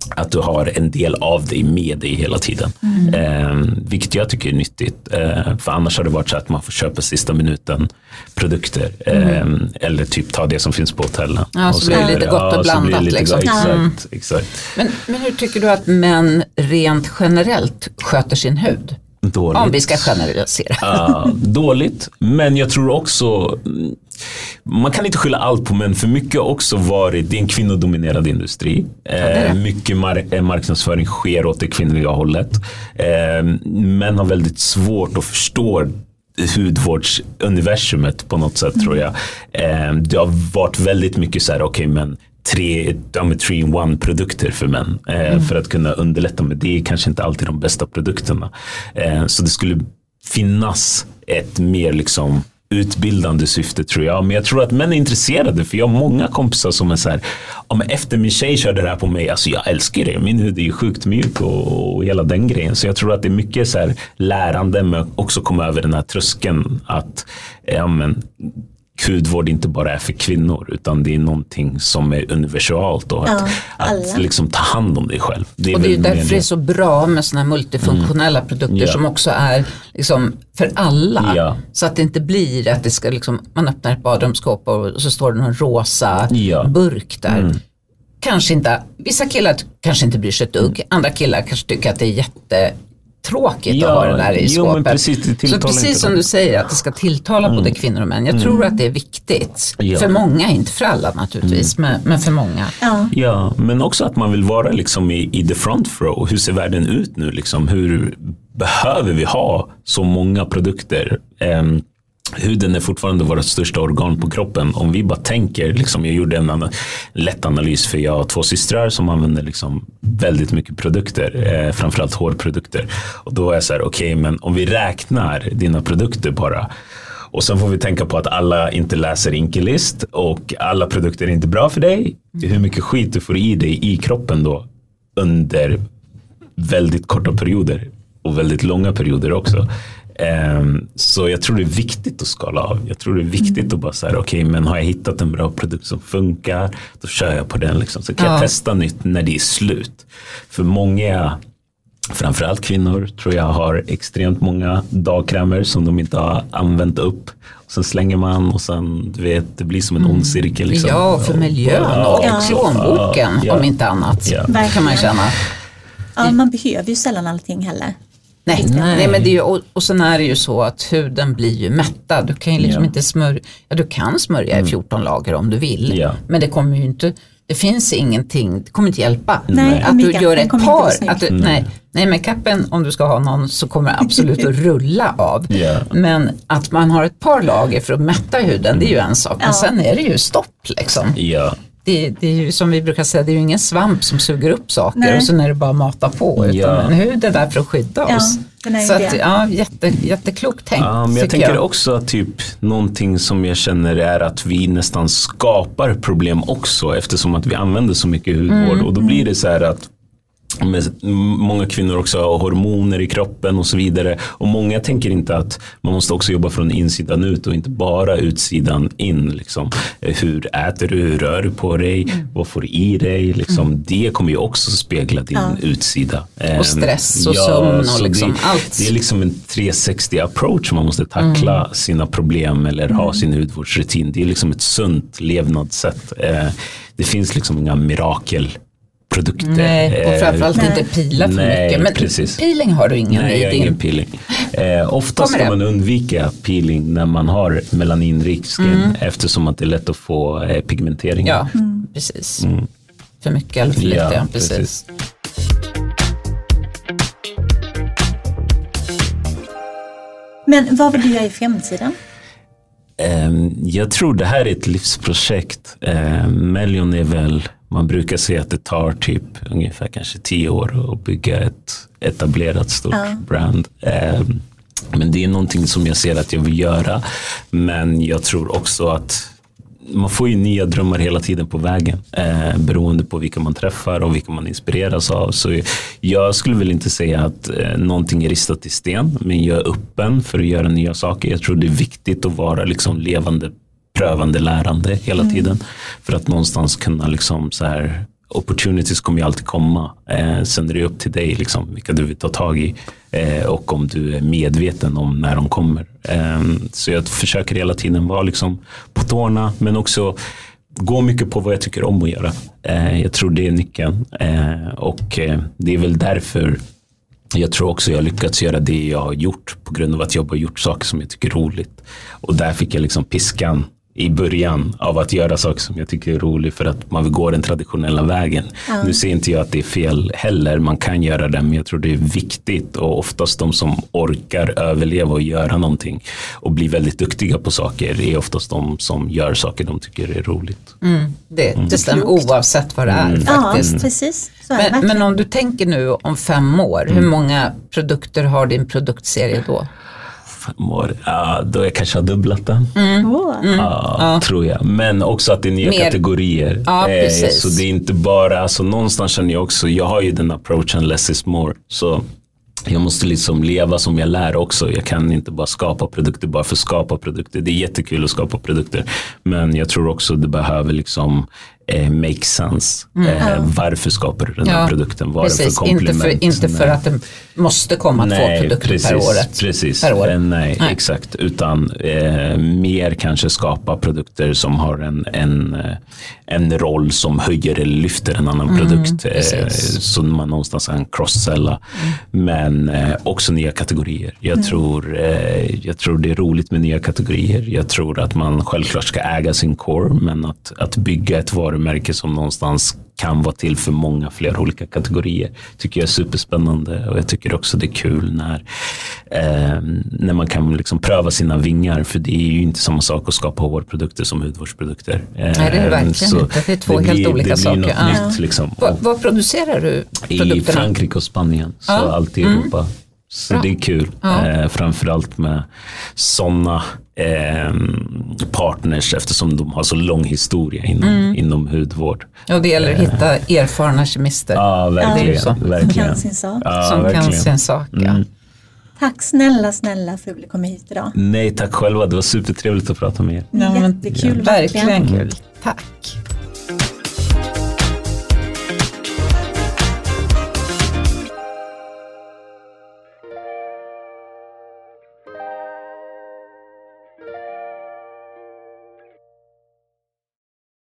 Speaker 3: att du har en del av dig med dig hela tiden. Mm. Eh, vilket jag tycker är nyttigt. Eh, för annars har det varit så att man får köpa sista minuten produkter. Eh, mm. Eller typ ta det som finns på hotellen.
Speaker 1: Ja, så, så blir det lite gott och blandat. Lite, liksom.
Speaker 3: exakt, mm. exakt.
Speaker 1: Men, men hur tycker du att män rent generellt sköter sin hud?
Speaker 3: Dåligt.
Speaker 1: Om vi ska generalisera.
Speaker 3: Uh, dåligt, men jag tror också man kan inte skylla allt på män för mycket har också varit, det är en kvinnodominerad industri. Eh, mycket mar eh, marknadsföring sker åt det kvinnliga hållet. Eh, män har väldigt svårt att förstå hudvårdsuniversumet på något sätt mm. tror jag. Eh, det har varit väldigt mycket så här, okej okay, men tre, tre in one produkter för män. Eh, mm. För att kunna underlätta med det är kanske inte alltid de bästa produkterna. Eh, så det skulle finnas ett mer liksom utbildande syfte tror jag. Men jag tror att män är intresserade för jag har många kompisar som är så här, ja, men efter min tjej körde det här på mig, alltså jag älskar det, min hud är ju sjukt mjuk och, och hela den grejen. Så jag tror att det är mycket så här lärande men också komma över den här tröskeln att ja, men, hudvård inte bara är för kvinnor utan det är någonting som är universalt och att, ja, att liksom ta hand om dig själv.
Speaker 1: Det är och det är därför det är så bra med sådana här multifunktionella mm. produkter ja. som också är liksom för alla. Ja. Så att det inte blir att det ska liksom, man öppnar ett badrumsskåp och så står det någon rosa burk där. Mm. Kanske inte, vissa killar kanske inte bryr sig ett dugg, andra killar kanske tycker att det är jätte tråkigt ja, att ha det där i jo, skåpet.
Speaker 3: Precis,
Speaker 1: så precis som du säger att det ska tilltala mm. både kvinnor och män. Jag mm. tror att det är viktigt. Ja. För många, inte för alla naturligtvis, mm. men, men, för många.
Speaker 3: Ja. ja, men också att man vill vara liksom i, i the front row. Hur ser världen ut nu? Liksom? Hur behöver vi ha så många produkter? Um, Huden är fortfarande vårt största organ på kroppen. Om vi bara tänker, liksom, jag gjorde en annan, lätt analys för jag har två systrar som använder liksom väldigt mycket produkter, eh, framförallt hårprodukter. Och då är jag så här, okej, okay, men om vi räknar dina produkter bara och sen får vi tänka på att alla inte läser Inkelist och alla produkter är inte bra för dig. Hur mycket skit du får i dig i kroppen då under väldigt korta perioder och väldigt långa perioder också. Ehm, så jag tror det är viktigt att skala av. Jag tror det är viktigt mm. att bara säga, okej okay, men har jag hittat en bra produkt som funkar, då kör jag på den. Liksom. Så kan ja. jag testa nytt när det är slut. För många, framförallt kvinnor, tror jag har extremt många dagkrämer som de inte har använt upp. Och sen slänger man och sen, du vet, det blir som en mm. ond cirkel. Liksom.
Speaker 1: Ja, för miljön och, och plånboken ja. om inte annat. Ja. kan man känna.
Speaker 2: Ja, man behöver ju sällan allting heller.
Speaker 1: Nej, nej. nej men det är ju, och, och sen är det ju så att huden blir ju mättad. Du kan ju liksom ja. inte smörja, ja du kan smörja mm. i 14 lager om du vill. Ja. Men det kommer ju inte, det finns ingenting, det kommer inte hjälpa.
Speaker 2: Nej,
Speaker 1: att du gör ett par, att du, nej, nej makeupen om du ska ha någon så kommer det absolut att rulla av. Yeah. Men att man har ett par lager för att mätta huden det är ju en sak. Men ja. sen är det ju stopp liksom.
Speaker 3: Yeah
Speaker 1: det, det, är ju som vi brukar säga, det är ju ingen svamp som suger upp saker Nej. och sen är det bara att mata på. Utan ja. en hud är där för att skydda ja, oss. Så att, ja, jätte, jätteklokt tänkt.
Speaker 3: Ja, men jag tänker jag. också typ någonting som jag känner är att vi nästan skapar problem också eftersom att vi använder så mycket hudvård. Mm. Och då blir det så här att många kvinnor också har hormoner i kroppen och så vidare. Och många tänker inte att man måste också jobba från insidan ut och inte bara utsidan in. Liksom. Eh, hur äter du? Hur rör du på dig? Mm. Vad får du i dig? Liksom, mm. Det kommer ju också spegla din ja. utsida.
Speaker 1: Och ehm, stress och ja, sömn och liksom
Speaker 3: det,
Speaker 1: allt.
Speaker 3: Det är liksom en 360 approach man måste tackla mm. sina problem eller ha mm. sin hudvårdsrutin. Det är liksom ett sunt levnadssätt. Eh, det finns liksom inga mirakel produkter.
Speaker 1: Nej, och framförallt eh, inte pila för nej, mycket. Men
Speaker 3: precis.
Speaker 1: peeling har du ingen
Speaker 3: nej, jag har ingen peeling. Eh, oftast ska man undvika peeling när man har melaninrik skin mm. eftersom att det är lätt att få eh, pigmentering.
Speaker 1: Ja, mm. precis. Mm. För mycket eller för lite. Ja, ja, precis. precis.
Speaker 2: Men vad vill du göra i framtiden?
Speaker 3: Ehm, jag tror det här är ett livsprojekt. Ehm, Melion är väl man brukar säga att det tar typ ungefär kanske tio år att bygga ett etablerat stort ja. brand. Eh, Men det är någonting som jag ser att jag vill göra. Men jag tror också att man får ju nya drömmar hela tiden på vägen eh, beroende på vilka man träffar och vilka man inspireras av. Så jag skulle väl inte säga att eh, någonting är ristat i sten, men jag är öppen för att göra nya saker. Jag tror det är viktigt att vara liksom levande, prövande, lärande hela mm. tiden för att någonstans kunna liksom så här opportunities kommer ju alltid komma. Eh, sen är det upp till dig liksom, vilka du vill ta tag i eh, och om du är medveten om när de kommer. Eh, så jag försöker hela tiden vara liksom, på tårna men också gå mycket på vad jag tycker om att göra. Eh, jag tror det är nyckeln eh, och eh, det är väl därför jag tror också jag lyckats göra det jag har gjort på grund av att jag har gjort saker som jag tycker är roligt. Och där fick jag liksom piskan i början av att göra saker som jag tycker är roligt för att man vill gå den traditionella vägen. Ja. Nu ser inte jag att det är fel heller, man kan göra det men jag tror det är viktigt och oftast de som orkar överleva och göra någonting och bli väldigt duktiga på saker är oftast de som gör saker de tycker är roligt.
Speaker 1: Mm, det, mm. det stämmer oavsett vad det är mm. faktiskt.
Speaker 2: Ja, precis.
Speaker 1: Men, men, om du tänker nu om fem år, hur mm. många produkter har din produktserie då?
Speaker 3: Fem år, ja, då jag kanske har dubblat den. Mm. Mm. Ja, tror jag. Men också att det är nya Mer. kategorier.
Speaker 1: Ja, eh,
Speaker 3: så det är inte bara, alltså någonstans känner jag också, jag har ju den approachen less is more. Så jag måste liksom leva som jag lär också. Jag kan inte bara skapa produkter bara för att skapa produkter. Det är jättekul att skapa produkter. Men jag tror också det behöver liksom eh, make sense. Mm. Eh, varför skapar du den här produkten? Vad
Speaker 1: precis. för Inte för, inte för att det måste komma nej, två produkter
Speaker 3: precis,
Speaker 1: per året.
Speaker 3: Precis,
Speaker 1: per år.
Speaker 3: Eh, nej, nej, exakt. Utan eh, mer kanske skapa produkter som har en, en, eh, en roll som höjer eller lyfter en annan mm, produkt. Eh, så man någonstans kan cross-sella. Mm. Men också nya kategorier. Jag, mm. tror, jag tror det är roligt med nya kategorier. Jag tror att man självklart ska äga sin core men att, att bygga ett varumärke varumärke som någonstans kan vara till för många fler olika kategorier. tycker jag är superspännande och jag tycker också det är kul när, eh, när man kan liksom pröva sina vingar för det är ju inte samma sak att skapa hårprodukter som hudvårdsprodukter.
Speaker 1: Eh, Nej det är det verkligen Så inte, det är två helt blir, olika
Speaker 3: det
Speaker 1: saker.
Speaker 3: Något nytt, liksom.
Speaker 1: Vad producerar du produkterna?
Speaker 3: I Frankrike och Spanien, så ja. allt i Europa. Mm. Så Bra. det är kul. Ja. Eh, framförallt med sådana eh, partners eftersom de har så lång historia inom, mm. inom hudvård.
Speaker 1: Och det gäller att hitta eh. erfarna kemister.
Speaker 3: Ja, verkligen.
Speaker 2: Ja,
Speaker 3: verkligen.
Speaker 2: Som kan sin sak.
Speaker 3: Ja,
Speaker 1: som verkligen. kan sin sak ja. Mm.
Speaker 2: Tack snälla, snälla för att du kom hit idag.
Speaker 3: Nej, tack själva. Det var supertrevligt att prata med er.
Speaker 2: Ja, Jättekul.
Speaker 1: Ja. Verkligen kul. Tack.